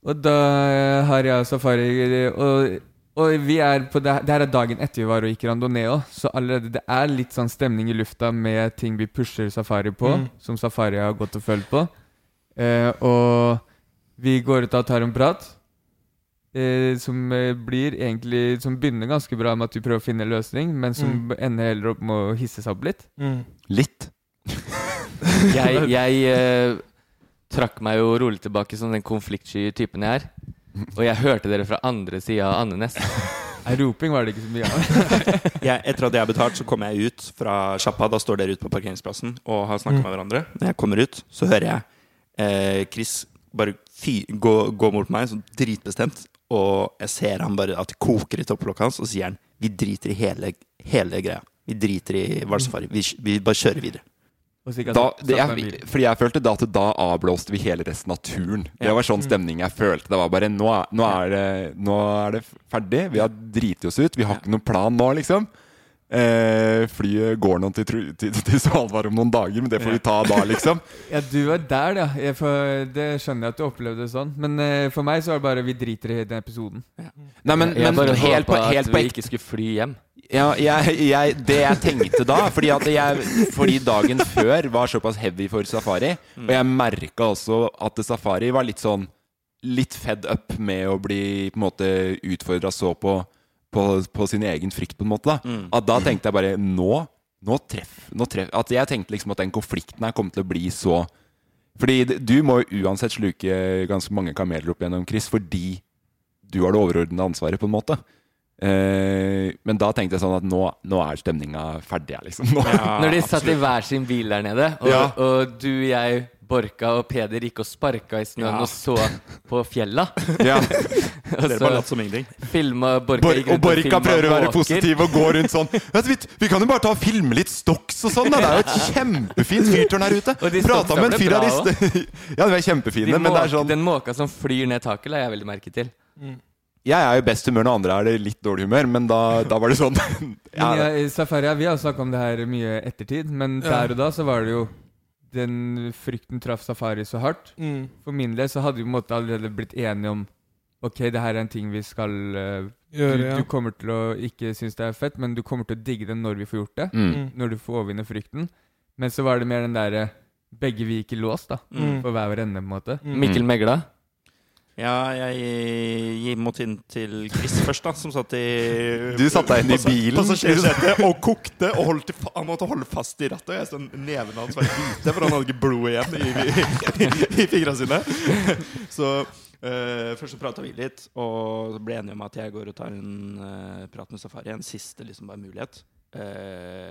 Og da har jeg Safari Og, og vi er på det, det her er dagen etter vi var og gikk randonee òg, så allerede det er litt sånn stemning i lufta med ting vi pusher Safari på, Mm. som Safari har gått og følt på. Uh, og vi går ut og tar en prat. Eh, som eh, blir egentlig Som begynner ganske bra med at du prøver å finne en løsning, men som Mm. ender heller opp med å hisse seg opp litt. Mm. Litt. Jeg, jeg eh, trakk meg jo rolig tilbake som den konfliktsky typen jeg er. Og jeg hørte dere fra andre sida av Andenes. Roping var det ikke så mye av. jeg, etter at jeg har betalt, så kommer jeg ut fra sjappa. Da står dere ute på parkeringsplassen og har snakka Mm. med hverandre. Når jeg kommer ut, så hører jeg eh, Chris bare fy, gå, gå mot meg sånn dritbestemt. Og jeg ser han bare at det koker i topplokket hans, og så sier han Vi driter i hele, hele greia. Vi driter i Hvalsafari. Vi, vi bare kjører videre. Da, det, jeg, fordi jeg følte da at da avblåste vi hele resten av turen. Det var sånn stemning jeg følte. Det var bare Nå nå er, det, nå er det ferdig. Vi har driti oss ut. Vi har ikke noen plan nå, liksom. Eh, flyet går nå til, til, til Svalbard om noen dager, men det får vi ta da, liksom. Ja, du var der, ja. Jeg får, det skjønner jeg at du opplevde det sånn. Men eh, for meg så var det bare vi driter i den episoden. Nei, men, jeg men bare helt på, helt at på vi ikke skulle fly hjem. Ja, jeg, jeg, det jeg tenkte da fordi, at jeg, fordi dagen før var såpass heavy for Safari, og jeg merka også at Safari var litt sånn Litt fed up med å bli på en måte utfordra så på, på, på sin egen frykt, på en måte. Da. Mm. At da tenkte jeg bare Nå, nå treff, nå treff At jeg tenkte liksom at den konflikten her kom til å bli så Fordi du må jo uansett sluke ganske mange kameler opp gjennom, Chris, fordi du har det overordnede ansvaret, på en måte. Eh, men da tenkte jeg sånn at nå, nå er stemninga ferdig, liksom. Nå. Når de satt i hver sin bil der nede, og, Ja. og du, jeg, Borka og Peder gikk og sparka i snøen Ja. og så på fjella. Ja. Dere bare latt som ingenting. Borka Bor og Borka prøver å være positiv og gå rundt sånn Vet du, vi, vi kan jo bare ta og filme litt stocks og sånn. Da. Det er jo et kjempefint fyrtårn her ute. Og de Prata med en fyr av disse. Ja, de er kjempefine, De men det er sånn Den måka som flyr ned taket, la jeg veldig merke til. Jeg er jo i best humør når andre er i litt dårlig humør, men da, da var det sånn. Ja, Men ja, Safari, ja, vi har snakka om det her mye ettertid, men der og da så var det jo Den frykten traff Safari så hardt. Mm. For min del så hadde vi på en måte allerede blitt enige om Ok, det her er en ting vi skal uh, Gjøre, du, ja. du kommer til å ikke synes det er fett, men du kommer til å digge det når vi får gjort det. Mm. Når du får overvinne frykten. Men så var det mer den derre Begge vi gikk i lås, da. Mm. For hver vår ende, på en måte. Mm. Mikkel Megla. Ja, jeg, gir måtte inn til Chris først, da, som satt i Du satte deg inn i bilen. Og kokte og holdt Han måtte holde fast i rattet. og Jeg stod Nevene hans var hvite, for han hadde ikke blod igjen i, i, i fingrene sine. Så uh, først så prata vi litt, og så ble enige om at jeg går og tar en uh, prat med Safari. En siste liksom bare mulighet. Eh,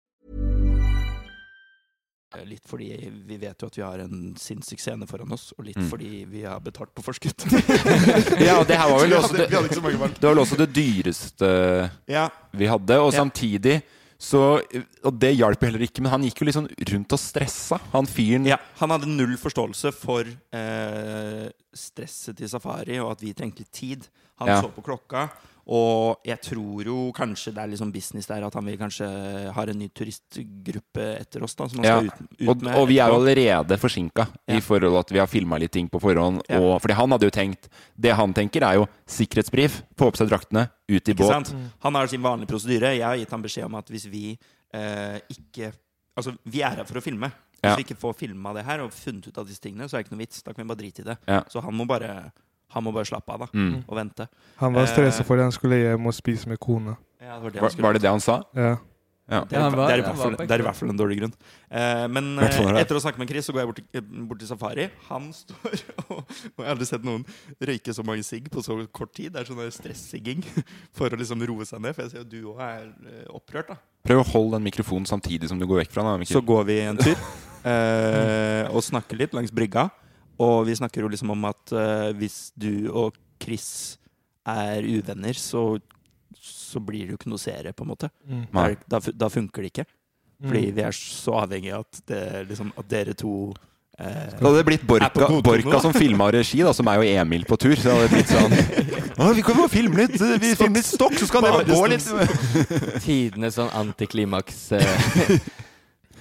Litt fordi vi vet jo at vi har en sinnssyk scene foran oss, og litt Mm. fordi vi har betalt på forskudd. ja, og det her var vel også det, det var vel også det dyreste Ja. vi hadde. Og Ja. samtidig så Og det hjalp heller ikke, men han gikk jo sånn rundt og stressa, han fyren. Ja, han hadde null forståelse for eh, stresset til Safari, og at vi trengte tid. Han Ja. så på klokka, og jeg tror jo kanskje det er liksom business der at han vil kanskje har en ny turistgruppe etter oss, da, som han Ja. skal ut, ut Og, med. og vi er jo allerede forsinka Ja. i forhold at vi har filma litt ting på forhånd. Ja. Og, fordi han hadde jo tenkt Det han tenker, er jo sikkerhetsbrief, få på seg draktene, ut i Ikke båt. sant? Han har sin vanlige prosedyre. Jeg har gitt ham beskjed om at hvis vi eh, ikke Altså, vi er her for å filme. Hvis Ja. vi ikke får filma det her og funnet ut av disse tingene, så er det ikke noe vits. Da kan vi bare drite i det. Ja. Så han må bare Han må bare slappe av da Mm. og vente. Han var Eh, stressa fordi han skulle hjem og spise med kona. Ja, det var, det Var, skulle var det det han sa? Ja. Ja. Det er, Ja, han var- det, er i han hvert var fall, på det er i hvert fall en dårlig grunn. Eh, men Hvert fall eh, er det. etter å snakke med Chris, så går jeg bort til, bort til Safari. Han står og, og Jeg har aldri sett noen røyke så mange sigg på så kort tid. Det er sånn der stressigging for å liksom roe seg ned. For jeg ser jo du òg er eh, opprørt, da. Prøv å holde den mikrofonen samtidig som du går vekk fra den. da, Mikkel. Så går vi en tur eh, og snakker litt langs brygga. Og vi snakker jo liksom om at uh, hvis du og Chris er uvenner, så, så blir det jo ikke noe serie, på en måte. Mm. Da, da, funker det ikke. Fordi Mm. vi er så avhengige av at, det, liksom, at dere to eh, Da hadde det blitt Borka, er Borka som filma regi, da, som er jo Emil på tur. Så det blitt sånn Å, vi kan bare filme litt Vi filmer litt stokk, så skal det Bare gå litt Tidenes sånn antiklimaks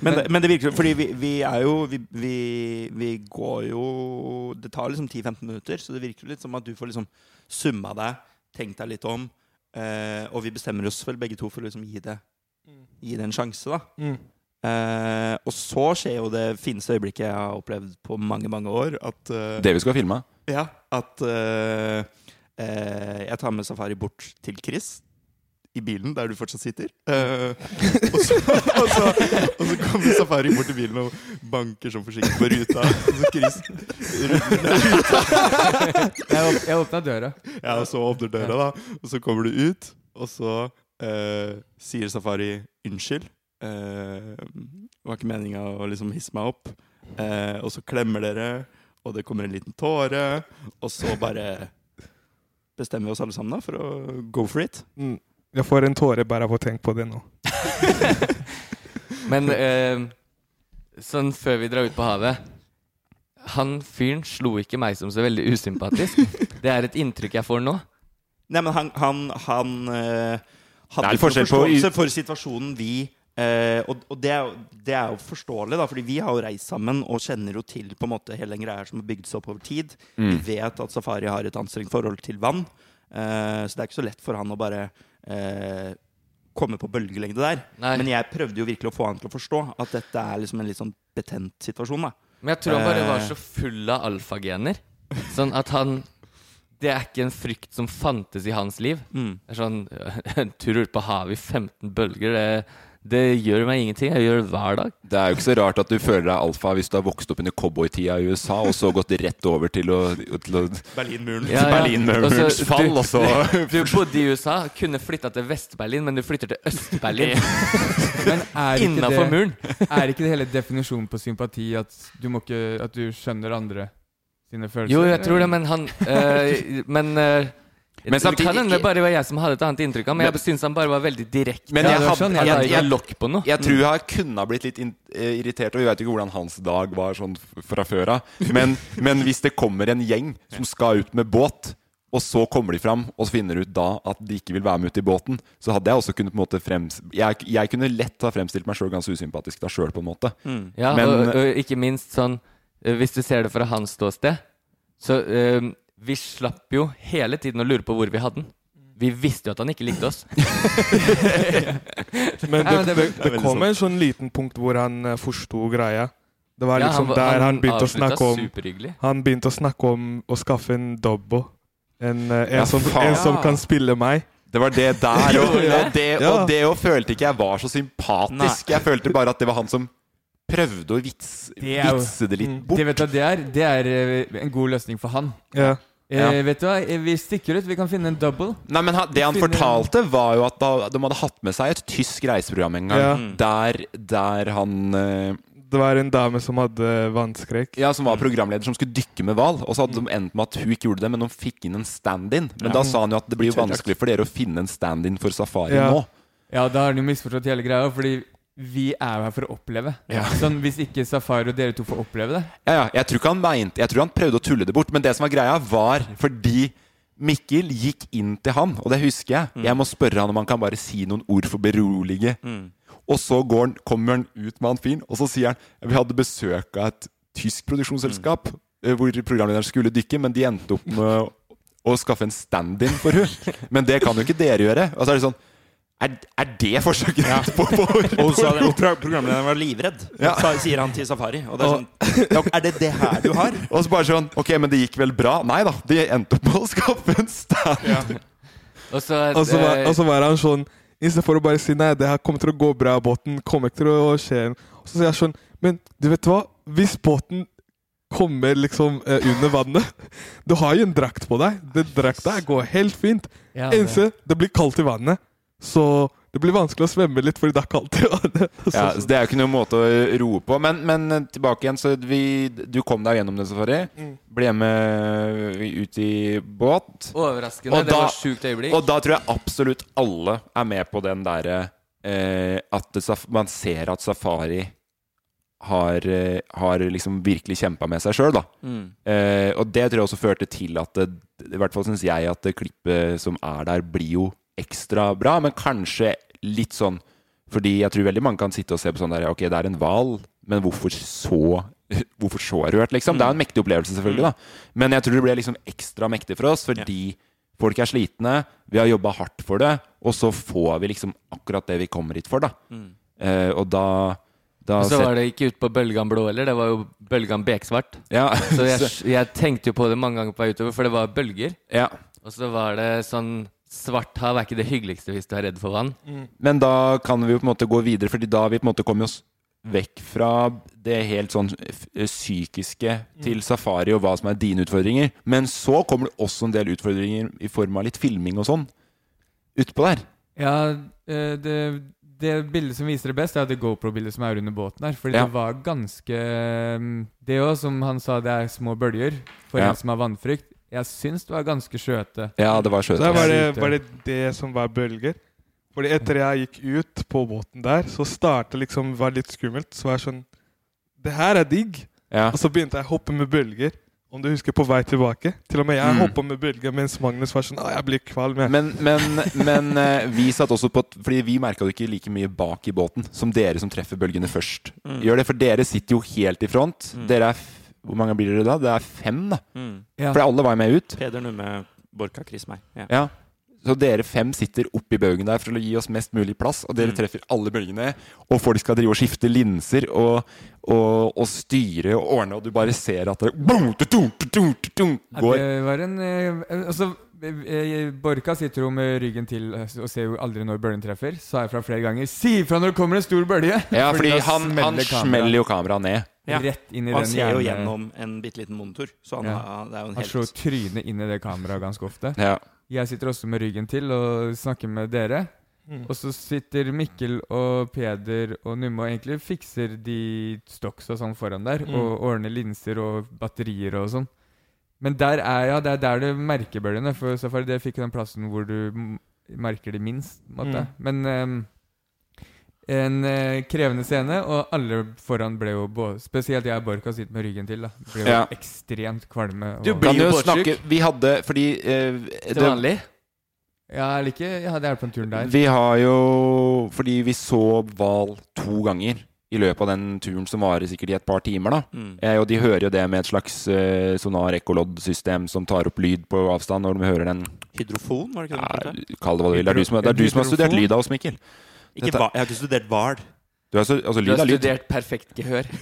Men, det, men det virker Fordi vi, vi er jo vi, vi, vi går jo Det tar liksom 10-15 minutter, så det virker litt som at du får liksom summa deg, tenkt deg litt om, eh, og vi bestemmer oss vel begge to for å liksom gi det Gi det en sjanse, da. Mm. Eh, og så skjer jo det fineste øyeblikket jeg har opplevd på mange, mange år. At eh, Det vi skal filme. Ja, at eh, eh, jeg tar med Safari bort til Chris i bilen der du fortsatt sitter. Uh, og, så, og, så, og så kommer Safari bort til bilen og banker sånn forsiktig på ruta. Og så ned ruta. Jeg, åp jeg åpna døra. Ja, og så åpner døra, da. Og så kommer du ut, og så uh, sier Safari unnskyld. Eh, det var ikke meninga å liksom hisse meg opp. Og så klemmer dere, og det kommer en liten tåre. Og så bare bestemmer vi oss alle sammen da for å go for it. Mm. Jeg får en tåre bare av å tenke på det nå. Men eh, sånn før vi drar ut på havet Han fyren slo ikke meg som så veldig usympatisk. Det er et inntrykk jeg får nå. Nei, men han, han, han eh, hadde ikke forståelse for situasjonen vi eh, Og, og det, er det er jo forståelig, da, fordi vi har jo reist sammen og kjenner jo til på en måte hele den greia som har bygd seg opp over tid. Mm. Vi vet at Safari har et anstrengt forhold til vann, eh, så det er ikke så lett for han å bare eh, komme på bølgelengde der. Nei. Men jeg prøvde jo virkelig å få han til å forstå at dette er liksom en litt sånn betent situasjon. da Men jeg tror han bare var Eh, så full av alfagener. Sånn at han Det er ikke en frykt som fantes i hans liv. Mm. Det er sånn En tur ut på havet i 15 bølger, det, det gjør meg ingenting. Jeg gjør det hver dag. Det er jo ikke så rart at du føler deg alfa hvis du har vokst opp under cowboytida i USA, og så gått rett over til å, til å Berlinmuren. Ja, ja. Berlinmurens altså, fall, du- og så Du bodde i USA, kunne flytta til Vest-Berlin, men du flytter til Øst-Berlin. Men er Innafor muren. er ikke det hele definisjonen på sympati at du, må ikke, at du skjønner andre sine følelser? Jo, jeg tror det, men han øh, Men øh, Men det samtidig- kan hende det bare var jeg som hadde et annet inntrykk av Men jeg syns han bare var veldig direkte. Men jeg, det hadde, sånn, jeg, jeg, jeg, lokk på noe. jeg tror jeg kunne ha blitt litt in, eh, irritert, og vi vet ikke hvordan hans dag var sånn fra før av. Men, men hvis det kommer en gjeng som skal ut med båt, og så kommer de fram og finner ut da at de ikke vil være med ut i båten, så hadde jeg også kunnet på en måte frems... Jeg, jeg kunne lett ha fremstilt meg sjøl ganske usympatisk da sjøl, på en måte. Ja, Men og, og ikke minst sånn øh, Hvis du ser det fra hans ståsted, så øh, Vi slapp jo hele tiden å lure på hvor vi hadde den. Vi visste jo at han ikke likte oss. Men det, det- det, det kom en sånn liten punkt hvor han uh, forsto greia. Det var Ja, liksom han der han han begynte å snakke om. Han begynte å snakke om å skaffe en dobbo. En, eh, en, Ja, som, en som kan spille meg. Det var det der, og, og det og det og følte ikke jeg var så sympatisk. Jeg følte bare at det var han som prøvde å vits, Det er jo- vitse det litt Mm. bort. Det, vet du, det er, det er eh, en god løsning for han. Ja. Eh, Ja. Vet du hva, Eh, vi stikker ut. Vi kan finne en double. Nei, men Det han fortalte, var jo at da, de hadde hatt med seg et tysk reiseprogram en gang. Ja. Mm. Der, der han eh, Det var en dame som hadde vannskrekk. Ja, som var programleder som skulle dykke med hval. Og så hadde de endt med at hun ikke gjorde det, men de fikk inn en stand-in. Men Ja. da sa han jo at det blir jo vanskelig for dere å finne en stand-in for safari Ja. nå. Ja, da har han jo misforstått hele greia, fordi vi er jo her for å oppleve. Ja. Sånn, Hvis ikke Safari og dere to får oppleve det Ja, ja, jeg tror ikke han mente Jeg tror han prøvde å tulle det bort, men det som var greia, var fordi Mikkel gikk inn til han, og det husker jeg. Mm. Jeg må spørre han om han kan bare si noen ord for berolige. Mm. Og så går han, kommer han ut med han fyren, og så sier han Vi hadde besøk av et tysk produksjonsselskap Mm. eh, hvor programlederen skulle dykke, men de endte opp med å, å skaffe en stand-in for hun Men det kan jo ikke dere gjøre. Og så er det sånn Er, er det forsøket på, på, på, Og så programlederen var livredd, Ja. sier han til Safari. Og det er sånn ja, Er det det her du har? Og så bare sånn Ok, men det gikk vel bra? Nei da, de endte opp med å skaffe en stand. Og så Og så var, eh, og så var han sånn Istedenfor å bare si nei, det her kommer til å gå bra, båten kommer ikke til å skje Og så sier jeg sånn Men du vet hva? Hvis båten kommer liksom eh, under vannet Du har jo en drakt på deg. Den drakta går helt fint. Ja, Eneste, det blir kaldt i vannet. Så det blir vanskelig å svømme litt fordi det er kaldt i vannet. Ja, Det er jo ikke noen måte å roe på. Men, men tilbake igjen, så vi, du kom deg gjennom det, Safari. Mm. Ble med ut i båt. Overraskende. Det var et sjukt øyeblikk. Og da tror jeg absolutt alle er med på den derre eh, At det, man ser at Safari har, har liksom virkelig kjempa med seg sjøl, da. Mm. Eh, og det tror jeg også førte til at det, I hvert fall syns jeg at det klippet som er der, blir jo ekstra bra, men kanskje litt sånn fordi jeg tror veldig mange kan sitte og se på sånn der Ok, det er en hval, men hvorfor så Hvorfor så rørt, liksom? Det er en mektig opplevelse, selvfølgelig, da. Men jeg tror det ble liksom ekstra mektig for oss fordi folk er slitne, vi har jobba hardt for det, og så får vi liksom akkurat det vi kommer hit for, da. Mm. Eh, og da, da så var det ikke ut på bølgan blå heller, det var jo bølgan beksvart. Ja. Så jeg, jeg tenkte jo på det mange ganger på vei utover, for det var bølger. Ja. Og så var det sånn Svart hav er ikke det hyggeligste hvis du er redd for vann. Men da kan vi jo på en måte gå videre, Fordi da har vi på en måte kommet oss vekk fra det helt sånn psykiske til safari og hva som er dine utfordringer. Men så kommer det også en del utfordringer i form av litt filming og sånn utpå der. Ja, eh, det, det bildet som viser det best, er det GoPro-bildet som er under båten her. Fordi Ja. det var ganske mm, Det òg, som han sa, det er små bølger for Ja. en som har vannfrykt. Jeg syns det var ganske skjøte. Ja, det var skjøte. Så var det, var det det som var bølger? Fordi etter jeg gikk ut på båten der, så startet liksom var litt skummelt. Så var jeg sånn Det her er digg. Ja. Og så begynte jeg å hoppe med bølger. Om du husker på vei tilbake. Til og med jeg Mm. hoppa med bølger mens Magnus var sånn Å, jeg blir kvalm. jeg». Men, men, men eh, vi satt også på Fordi vi merka det ikke like mye bak i båten som dere som treffer bølgene først. Mm. Gjør det, For dere sitter jo helt i front. Mm. Dere er Hvor mange blir det da? Det er fem, da. Mm. Ja. For alle var jo med ut. Peder Numme, Borka, Chris, meg. Ja. Ja. Så dere fem sitter oppi baugen der for å gi oss mest mulig plass, og dere Mm. treffer alle bølgene, og folk skal drive og skifte linser og, og, og styre og ordne, og du bare ser at det boom, tudum, Ja, går. det var en eh, Altså, Borka sitter jo med ryggen til eh, og ser jo aldri når bølgen treffer. Sa jeg fra flere ganger 'Si ifra når det kommer en stor bølge!' Ja, fordi fordi han, han kameraet smeller jo kameraet ned. Rett inn i han den ser jo gjennom en bitte liten monitor, så han Ja. har, det er jo en Han helt slår trynet inn i det kameraet ganske ofte. Ja. Jeg sitter også med ryggen til og snakker med dere. Mm. Og så sitter Mikkel og Peder og Numme og egentlig fikser de stocks og sånn foran der. Mm. Og ordner linser og batterier og sånn. Men der er ja, det er der du merker bølgene. For Safari det fikk den plassen hvor du merker det minst. måte. Mm. Men um, en uh, krevende scene, og alle foran ble jo både Spesielt jeg og Borka sitter med ryggen til. da Ble jo Ja. ekstremt kvalme. Du blir jo snakke Vi hadde Fordi uh, Til vanlig? Ja, eller ikke. Jeg hadde hjulpet på den turen der. Vi har jo Fordi vi så hval to ganger i løpet av den turen som varer sikkert i et par timer. da Mm. eh, Og de hører jo det med et slags eh, sonar-ekkolodd-system som tar opp lyd på avstand når de hører den Hydrofon, var det ikke det? ja, Kall det hva du vil. Det er du som, det er du som har studert lyd av oss, Mikkel. Ikke Dette- hva, jeg har ikke studert hval. Du har, så- altså, Du har er lyd. studert perfekt gehør.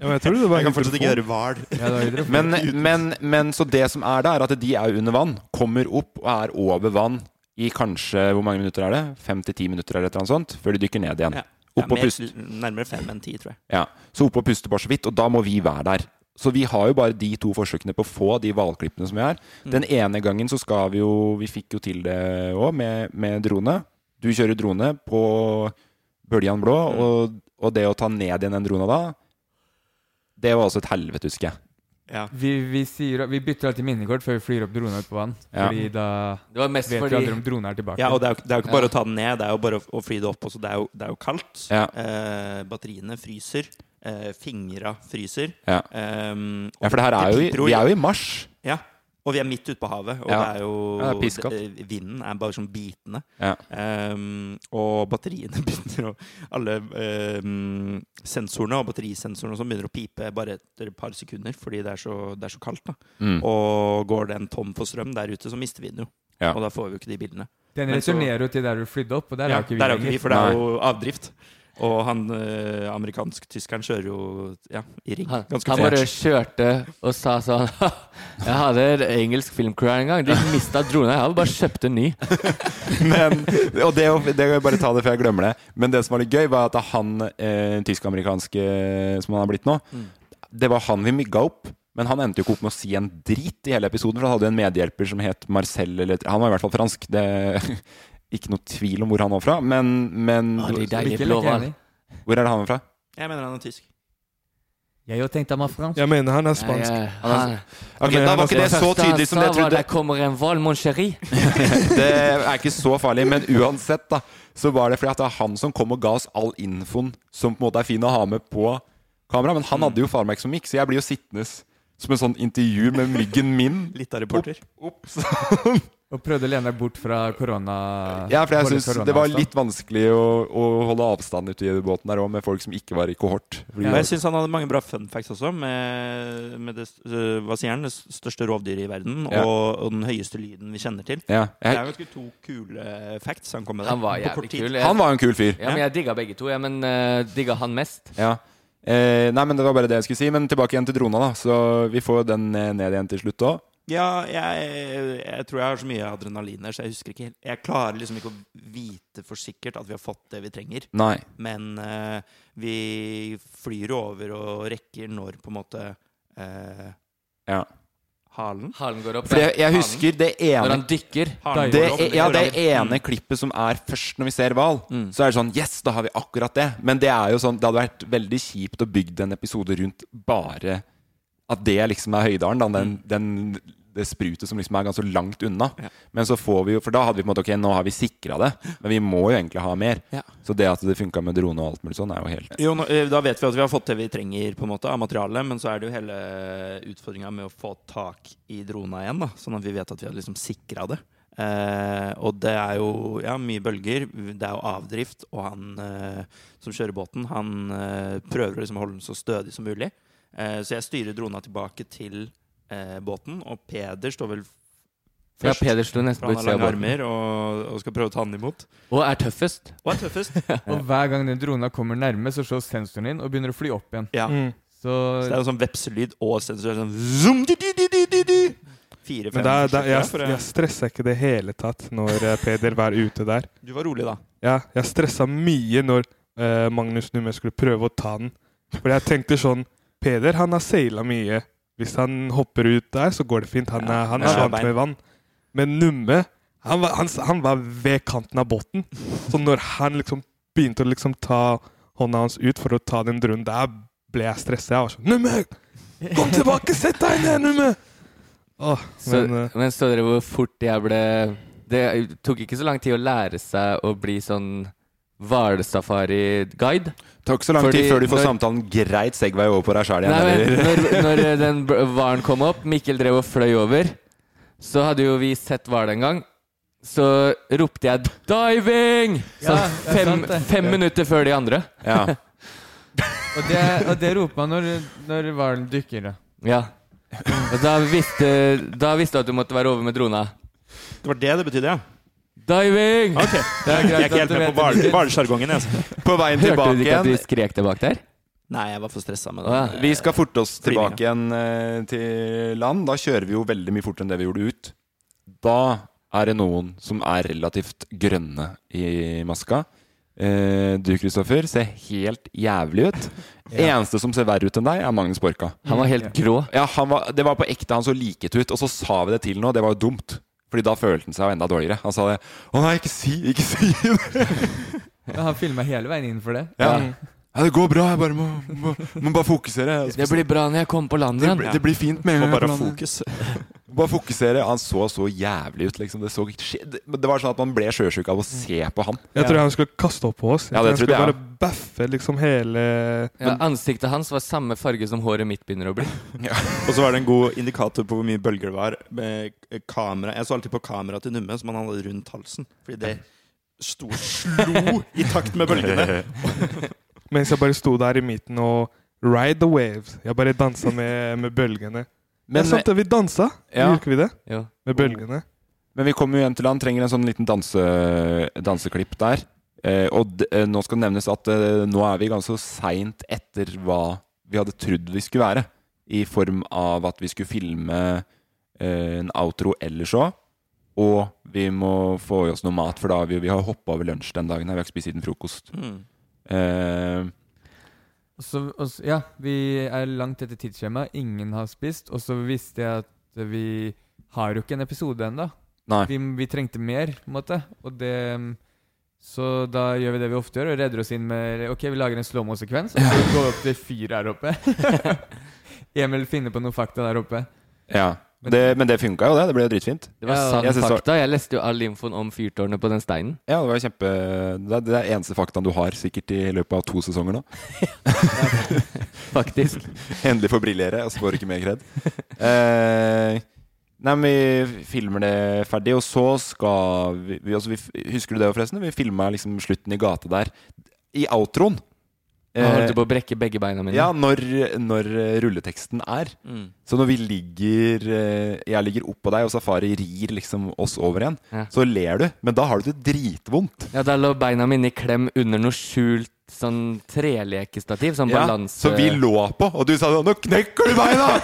Ja, men jeg tror det var Jeg kan fortsatt ikke høre hval. Men, men, men så det som er da, er at de er under vann. Kommer opp og er over vann i kanskje Hvor mange minutter er det? Fem til ti minutter eller et eller annet sånt? Før de dykker ned igjen. Ja. Opp og puste. Nærmere fem enn ti, tror jeg. Ja, Så opp og puste bare så vidt, og da må vi være der. Så vi har jo bare de to forsøkene på å få de hvalklippene som vi har. Mm. Den ene gangen så skal vi jo Vi fikk jo til det òg, med, med drone. Du kjører drone på Bøljan blå, Mm. og, og det å ta ned igjen den drona da, det var også et helvete, husker jeg. Ja. Vi, vi, sier, vi bytter alltid minnekort før vi flyr opp droner ut på vann. Ja. Fordi da Det var mest vet fordi- vi aldri om dronen er tilbake. Ja, og det er, jo, det er jo ikke bare å ta den ned, det er jo bare å, å fly det opp også. Det er jo, det er jo kaldt. Ja. Eh, batteriene fryser. Eh, fingra fryser. Ja. Ehm, Ja, for det her er jo i- vi er jo i mars. Ja. Og vi er midt ute på havet, og Ja. det er jo Ja, det er Vinden er bare sånn bitende. Ja. Um, og batteriene begynner å Alle um, sensorene og batterisensorene og sånn begynner å pipe bare etter et par sekunder fordi det er så, det er så kaldt. da Mm. Og går den tom for strøm der ute, så mister vi den jo. Ja. Og da får vi jo ikke de bildene. Den returnerer jo til der du flydde opp, og der ja, er jo ikke vi der er ikke lenger. vi, for det er jo avdrift. Og han eh, amerikansk-tyskeren kjører jo ja, i ring. Han, Ganske han bare fort. kjørte og sa sånn Jeg hadde en engelsk filmcrew en gang. De mista drona. Jeg hadde bare kjøpt en ny. Men, og det, det kan jeg bare ta det før jeg glemmer det. Men det som var litt gøy, var at han eh, tysk-amerikanske som han har blitt nå, Mm. det var han vi mygga opp. Men han endte jo ikke opp med å si en drit i hele episoden, for han hadde jo en medhjelper som het Marcel, eller Han var i hvert fall fransk. Det Ikke noe tvil om hvor han var fra, men, men ah, de deilige blå hval. Hvor er det han er fra? Jeg mener han er tysk. Jeg jo tenkte han var fransk. Jeg mener han er spansk. spansk. eh, Han er- han- Ok, men Da var ikke det så tydelig som det jeg trodde. Der kommer en hval, mon chéri. Det er ikke så farlig, men uansett, da, så var det fordi at det er han som kom og ga oss all infoen som på en måte er fin å ha med på kamera. Men han hadde jo faen som gikk, så jeg blir jo sittende som en sånn intervju med myggen min. Litt av reporter. Opp, sånn. Og prøvde å lene deg bort fra korona... Ja, for jeg syns det var litt vanskelig å, å holde avstand ute i båten der òg, med folk som ikke var i kohort. Ja, jeg syns han hadde mange bra fun facts også, med, med det, øh, hva sier han, det største rovdyret i verden, Ja. og, og den høyeste lyden vi kjenner til. Ja, Det er jeg, jo ganske to kule facts han kom med der. Han var jævlig kul. Jeg, han var en kul fyr. Ja, men jeg digga begge to. Ja, men uh, digga han mest. Ja. Eh, nei, men det var bare det jeg skulle si. Men tilbake igjen til drona, da. Så vi får den eh, ned igjen til slutt òg. Ja, jeg, jeg tror jeg har så mye adrenalin her, så jeg husker ikke helt Jeg klarer liksom ikke å vite for sikkert at vi har fått det vi trenger. Nei. Men eh, vi flyr over og rekker når på en måte eh, Ja. Halen Halen går opp. For jeg, jeg husker det ene Når han dykker. Det, opp, ja, det ene Mm. klippet som er først når vi ser hval, Mm. så er det sånn Yes, da har vi akkurat det. Men det er jo sånn Det hadde vært veldig kjipt å bygge en episode rundt bare at det liksom er Høydalen. Da, den, den, det sprutet som liksom er ganske langt unna. Ja. Men så får vi jo For da hadde vi på en måte Ok, nå har vi sikra det, men vi må jo egentlig ha mer. Ja. Så det at det funka med drone og alt mulig sånn, er jo helt Jo, nå, eh, Da vet vi at vi har fått det vi trenger på en måte av materialet, men så er det jo hele utfordringa med å få tak i drona igjen, da, sånn at vi vet at vi har liksom sikra det. Eh, og det er jo ja, mye bølger, det er jo avdrift, og han eh, som kjører båten, han eh, prøver å liksom holde den så stødig som mulig. Eh, så jeg styrer drona tilbake til eh, båten, og Peder står vel Ja. Peder står nesten på han utsida har av lange båten. armer og, og skal prøve å ta den imot. Og er tøffest. Og er tøffest. Og hver gang den drona kommer nærme, så slår sensoren inn og begynner å fly opp igjen. Ja. Mm. Så Så det er jo sånn vepselyd og sensor. Sånn zoom, di, di, di, di, di, di. Fire, fem Men da, da, jeg, jeg stressa ikke det hele tatt når eh, Peder var ute der. Du var rolig, da. Ja, jeg stressa mye når uh, Magnus Numme skulle prøve å ta den. For jeg tenkte sånn Peder han har seila mye. Hvis han hopper ut der, så går det fint. Han er, han er vant med vann. Men Numme han var, han, han var ved kanten av båten. Så når han liksom begynte å liksom ta hånda hans ut for å ta den drunnen, der ble jeg stressa. Jeg var sånn Numme! Kom tilbake! Sett deg ned, Numme! Åh, Så, men, eh, men så dere hvor fort jeg ble Det tok ikke så lang tid å lære seg å bli sånn hvalsafari-guide. Tar så lang Fordi tid før du får når- samtalen greit Segway over på deg sjæl igjen. Nei, men når, når den hvalen kom opp, Mikkel drev og fløy over, så hadde jo vi sett hval en gang. Så ropte jeg 'diving!' Ja, Sånn fem, sant fem minutter før de andre. Ja. Og det, og det roper man når, når hvalen dykker. da. Ja. Og da visste, da visste du at du måtte være over med drona. Det var det det betydde, ja? Diving! Ok, Det er Jeg greit er ikke helt med på hvalsjargongen. altså. På veien Hørte tilbake du ikke at du skrek tilbake der? Nei, jeg var for stressa med det. Vi skal forte oss tilbake igjen eh, til land. Da kjører vi jo veldig mye fortere enn det vi gjorde ut. Da er det noen som er relativt grønne i maska. Eh, du, Kristoffer, ser helt jævlig ut. Eneste som ser verre ut enn deg, er Magnus Borka. Han var helt grå. Ja, han var, Det var på ekte, han så liket ut. Og så sa vi det til nå, det var jo dumt. Fordi da følte han seg jo enda dårligere. Han sa det. Å nei, ikke si, ikke si det! Ja, han filma hele veien inn for det. Ja. Ja, det går bra. Jeg bare må, må, må bare fokusere. Det blir bra når jeg kommer på land Det, igjen. blir- det blir fint med en Må gang bare landet. fokus. Bare fokusere. Han så så jævlig ut, liksom. Det, så, det det var sånn at man ble sjøsjuk av å se på han. Jeg tror han skulle kaste opp på oss. Jeg Ja, tror det han skulle bare baffe liksom hele Ja, ansiktet hans var samme farge som håret mitt begynner å bli. Og så var det en god indikator på hvor mye bølger det var. Med kamera. Jeg så alltid på kameraet til Numme, som han hadde rundt halsen. Fordi det sto slo i takt med bølgene. Mens jeg bare sto der i midten og ride the waves. Jeg bare dansa med, med bølgene. Men- Men, sant, vi dansa, Ja. gjorde ikke vi det? Ja. Med bølgene. Men vi kommer jo hjem til han, trenger en sånn liten danse, danseklipp der. Eh, og d eh, nå skal det nevnes at eh, nå er vi ganske seint etter hva vi hadde trodd vi skulle være. I form av at vi skulle filme eh, en outro eller så. Og vi må få i oss noe mat, for da vi, vi har hoppa over lunsj den dagen. her Vi har ikke spist siden frokost. Mm. Eh, så, også, ja, vi er langt etter tidsskjemaet. Ingen har spist. Og så visste jeg at vi har jo ikke en episode ennå. Vi, vi trengte mer, på en måte. Og det Så da gjør vi det vi ofte gjør, og redder oss inn med Ok, vi lager en slow-mo-sekvens, og så går vi opp til fyr her oppe. Emil finner på noen fakta der oppe. ja. Det, men det funka jo, det. Det ble jo dritfint. Det var Ja, sann jeg synes var- fakta. Jeg leste jo all infoen om fyrtårnet på den steinen. Ja, det var kjempe Det er det er eneste faktaen du har sikkert i løpet av to sesonger nå. Faktisk. Endelig får briljere, og så får du ikke mer kred. Eh, nei, men vi filmer det ferdig, og så skal vi, vi, altså vi Husker du det forresten? Vi filma liksom slutten i gata der. I outroen. Jeg holdt du på å brekke begge beina mine. ja, når, når eh, rulleteksten er. Mm. Så når vi ligger eh, Jeg ligger oppå deg, og Safari rir liksom oss over igjen, Ja. så ler du. Men da har du det dritvondt. Ja, Da lå beina mine i klem under noe skjult sånn trelekestativ. Sånn Ja, balanse... Som vi lå på, og du sa sånn 'Nå knekker du beina!'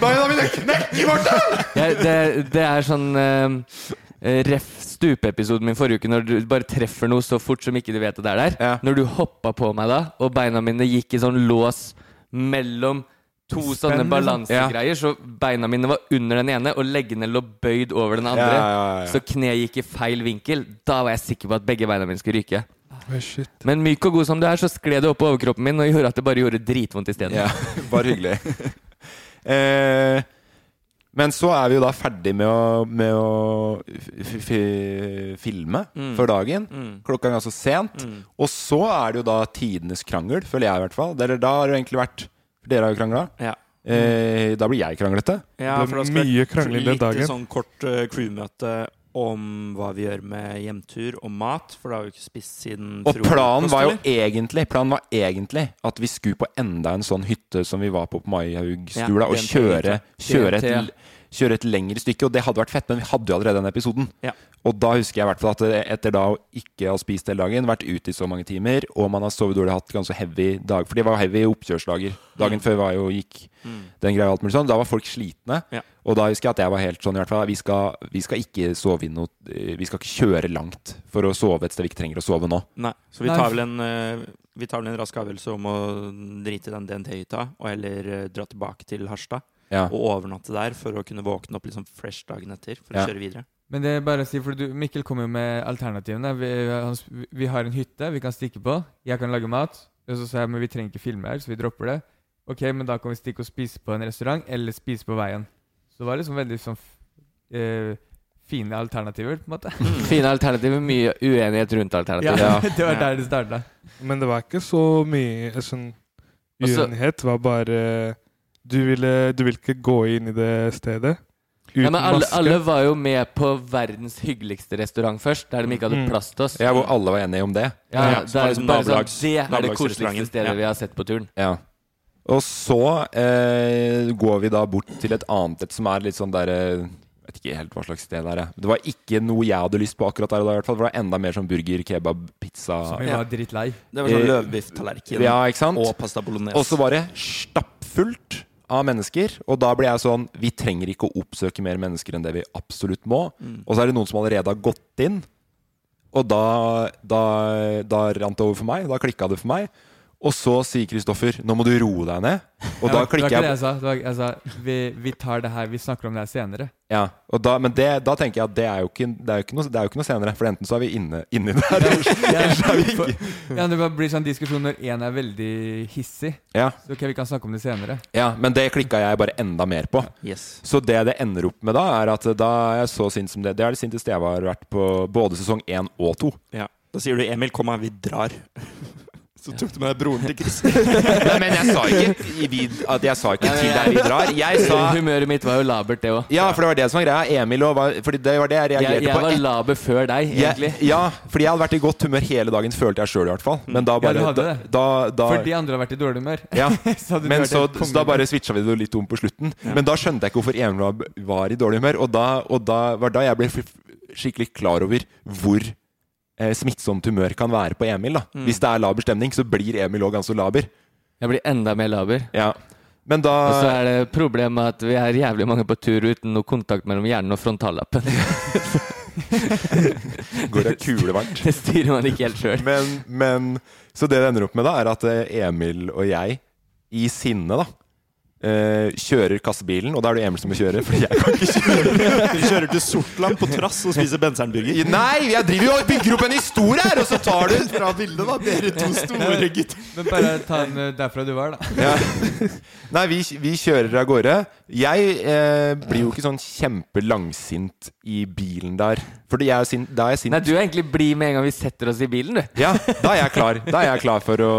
Beina mine knekker, borte!' ja, det, det er sånn eh, ref stupeepisoden min forrige uke, når du bare treffer noe så fort som ikke du vet at det er der. Ja. Når du hoppa på meg da, og beina mine gikk i sånn lås mellom to Spennende. sånne balansegreier, balansegreier, så beina mine var under den ene, og leggene lå bøyd over den andre. Ja, ja, ja. Så kneet gikk i feil vinkel. Da var jeg sikker på at begge beina mine skulle ryke. Oh. Men myk og god som du er, så skled det opp på overkroppen min og gjorde at det bare gjorde dritvondt isteden. Ja, bare hyggelig. eh, men så er vi jo da ferdig med å, med å f f filme Mm. for dagen. Mm. Klokka er ganske sent. Mm. Og så er det jo da tidenes krangel, føler jeg i hvert fall. Eller da har det jo egentlig vært For dere har jo krangla. Ja. Eh, da blir jeg kranglete. Ja, for da skal mye krangling den litt sånn kort uh, crewmøte om hva vi gjør med hjemtur og mat, for da har vi ikke spist siden Og planen var jo egentlig Planen var egentlig at vi skulle på enda en sånn hytte som vi var på på Maihaugstua, Ja, og kjøre, kjøre, DNT. Kjøre et lengre stykke. Og det hadde vært fett, men vi hadde jo allerede den episoden. Ja. Og da husker jeg i hvert fall at eh, etter da å ikke ha spist hele dagen, vært ute i så mange timer, og man har sovet dårlig, hatt ganske heavy dag For det var heavy oppkjørsdager. Dagen Mm. før var jo gikk Mm. den greia alt mulig sånn. Da var folk slitne. Ja. Og da husker jeg at jeg var helt sånn i hvert fall Vi skal, vi skal ikke sove inn noe Vi skal ikke kjøre langt for å sove et sted vi ikke trenger å sove nå. Nei, så vi tar vel en eh, Vi tar vel en rask avgjørelse om å drite i den DNT-hytta, og heller eh, dra tilbake til Harstad. Ja. Og overnatte der for å kunne våkne opp liksom fresh dagen etter for Ja. å kjøre videre. Men det er bare å si, for du, Mikkel kommer jo med alternativene. Vi, vi har en hytte vi kan stikke på. Jeg kan lage mat. Og så sa jeg men vi trenger ikke filme her, så vi dropper det. Ok, men da kan vi stikke og spise på en restaurant, eller spise på veien. Så det var liksom veldig sånn f- eh, fine alternativer, på en måte. Fine alternativer, mye uenighet rundt alternativer. Ja, det var der det starta. Men det var ikke så mye sånn uenighet. Det var bare du ville, du ville ikke gå inn i det stedet uten Ja, men alle, maske. alle var jo med på verdens hyggeligste restaurant først, der de ikke hadde Mm. plass til oss. Ja, hvor alle var enige om det. Ja, Ja, det, er liksom bare sånn, det er det koseligste stedet Ja. vi har sett på turen. Ja. Og så eh, går vi da bort til et annet et som er litt sånn derre vet ikke helt hva slags sted det er. Det var ikke noe jeg hadde lyst på akkurat der og da. i hvert fall For det var enda mer sånn burger, kebab, pizza Som vi var drittlei. Det var sånn Eh, løvbifftallerken Ja, og pasta bolognese. Og så var det stappfullt av mennesker. Og da ble jeg sånn Vi trenger ikke å oppsøke mer mennesker enn det vi absolutt må. Mm. Og så er det noen som allerede har gått inn. Og da, da, da rant det over for meg. Da klikka det for meg. Og så sier Kristoffer 'nå må du roe deg ned'. Og Ja, da det var klikker ikke det jeg jeg sa. Det var, jeg sa vi, vi tar det her, vi snakker om det her senere. Ja, og da, Men det, da tenker jeg at det er, jo ikke, det, er jo ikke noe, det er jo ikke noe senere. For enten så er vi inne, inni der, eller så er vi ikke. Ja, det bare blir sånn diskusjon når én er veldig hissig. Ja. Så ok, vi kan snakke om det senere. Ja, men det klikka jeg bare enda mer på. Yes. Så det det ender opp med da, er at da er jeg så sint som det. Det er det sinteste jeg har vært på både sesong én og to. Ja. Da sier du 'Emil, kom her, vi drar'. Så tok du med deg broren til Chris. Nei, men jeg sa ikke, i vid- at jeg sa ikke til deg vi drar. Jeg sa Humøret mitt var jo labert, det òg. Ja, for det var det som var greia. Emil og var, Fordi det var det jeg reagerte reagerte jeg på. var laber før deg, egentlig. Jeg, ja, fordi jeg hadde vært i godt humør hele dagen, følte jeg sjøl i hvert fall. Men da bare ja, da, da, da, For de andre har vært i dårlig humør. Ja, Så hadde men så, så da bare switcha vi det litt om på slutten. Men da skjønte jeg ikke hvorfor Emil var, var i dårlig humør. Og da, og da var da jeg ble skikkelig klar over hvor smittsomt humør kan være på Emil. da Mm. Hvis det er laber stemning, så blir Emil òg ganske laber. Jeg blir enda mer laber. Ja. Men da Og så er det problemet at vi er jævlig mange på tur uten noe kontakt mellom hjernen og frontallappen. går det kulevarmt. Det styrer man ikke helt sjøl. Men, men Så det det ender opp med, da, er at eh, Emil og jeg, i sinne, da eh, kjører kassebilen, og da er det Emil som må kjøre, fordi jeg kan ikke kjøre. Du kjører til Sortland på trass og spiser bensernburger. Nei, jeg driver jo og bygger opp en historie her, og så tar du Fra bildet, da. Dere to store gutter. Men bare ta den eh, derfra du var, da. Ja. Nei, vi, vi kjører av gårde. Jeg eh, blir jo ikke sånn kjempelangsint i bilen der. Er sint, da er jeg sint. Nei, du er egentlig blid med en gang vi setter oss i bilen, du. Ja, da er jeg klar. Da er jeg klar for å,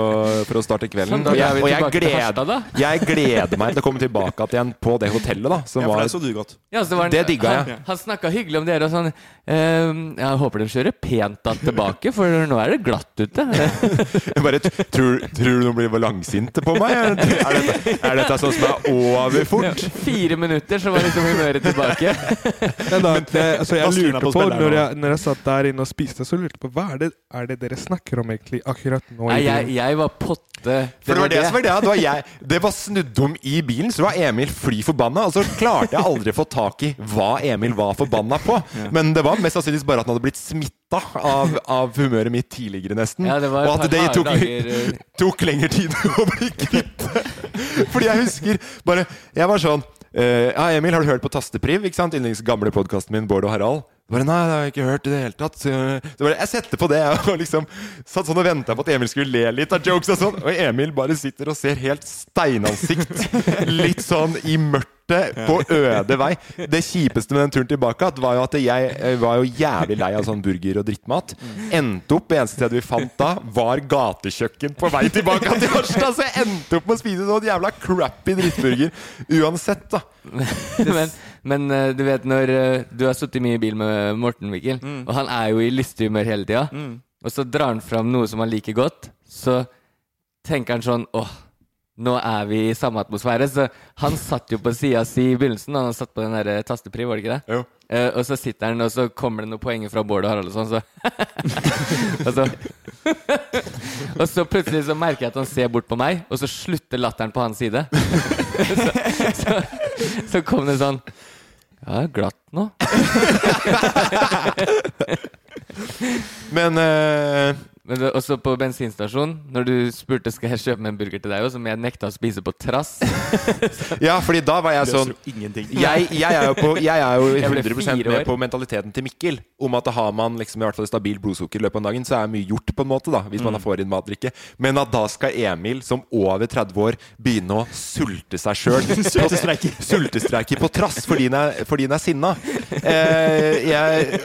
for å starte kvelden. Sånn, da Og jeg, og jeg, gleder, Harstad, jeg gleder meg til å komme tilbake igjen på det hotellet, da. Som Ja, for det så du godt. Ja, så var han, Det digga jeg. Han, han snakka hyggelig om dere og sånn ehm, Jeg håper dere kjører pent da tilbake, for nå er det glatt ute. Jeg bare tror, tror du noen blir langsinte på meg? Er dette, er dette sånn som er over fort? Fire minutter, så var liksom humøret tilbake. Men da, det, altså jeg lurte på på, når jeg, når jeg satt der inne og spiste, så lurte jeg på hva er det, er det dere snakker om egentlig akkurat nå? Nei, jeg, jeg var potte. For det var det som var det. Det var, jeg, det var snudd om i bilen, så var Emil fly forbanna. Og så klarte jeg aldri å få tak i hva Emil var forbanna på. Men det var mest sannsynligvis bare at han hadde blitt smitta av, av humøret mitt tidligere, nesten. Ja, og at det tok, tok lengre tid å bli kvitt. Fordi jeg husker bare Jeg var sånn eh, Ja, Emil, har du hørt på Tastepriv? Ikke sant? Yndlings gamle podkasten min, Bård og Harald. Bare, Nei, det har jeg ikke hørt i det hele tatt. Så, var, jeg setter på det og liksom satt sånn og venta på at Emil skulle le litt av jokes og sånn. Og Emil bare sitter og ser helt steinansikt. Litt sånn i mørket på øde vei. Det kjipeste med den turen tilbake var jo at jeg eh, var jo jævlig lei av sånn burger og drittmat. Endte opp, Det eneste stedet vi fant da, var gatekjøkken på vei tilbake til Harstad. Så jeg endte opp med å spise sånn jævla crappy drittburger. Uansett, da. men, men uh, du vet når uh, du har sittet mye i bil med Morten, Mikkel, og han er jo i lystig humør hele tida, og så drar han fram noe som han liker godt, så tenker han sånn åh, nå er vi i samme atmosfære. Så han satt jo på sida si i begynnelsen, han satt på den der tastepri, tastepriv, var det ikke det? Jo. Uh, og så sitter han, og så kommer det noen poenger fra Bård og Harald og sånn, så og, så og så plutselig så merker jeg at han ser bort på meg, og så slutter latteren på hans side. så, så, så kom det sånn Ja, glatt nå. Men eh, Men det, også på bensinstasjonen, når du spurte skal jeg kjøpe meg en burger til deg òg, som jeg nekta å spise på trass Ja, fordi da var jeg sånn jeg, jeg er jo, på, jeg er jo 100 fire med på mentaliteten til Mikkel. Om at har man liksom i hvert fall stabilt blodsukker i løpet av dagen, så er mye gjort, på en måte, da hvis man Mm. får inn matdrikke. Men at da skal Emil, som over 30 år, begynne å sulte seg sjøl Sultestreike. Sultestreike på trass fordi han er, fordi han er sinna. Eh, jeg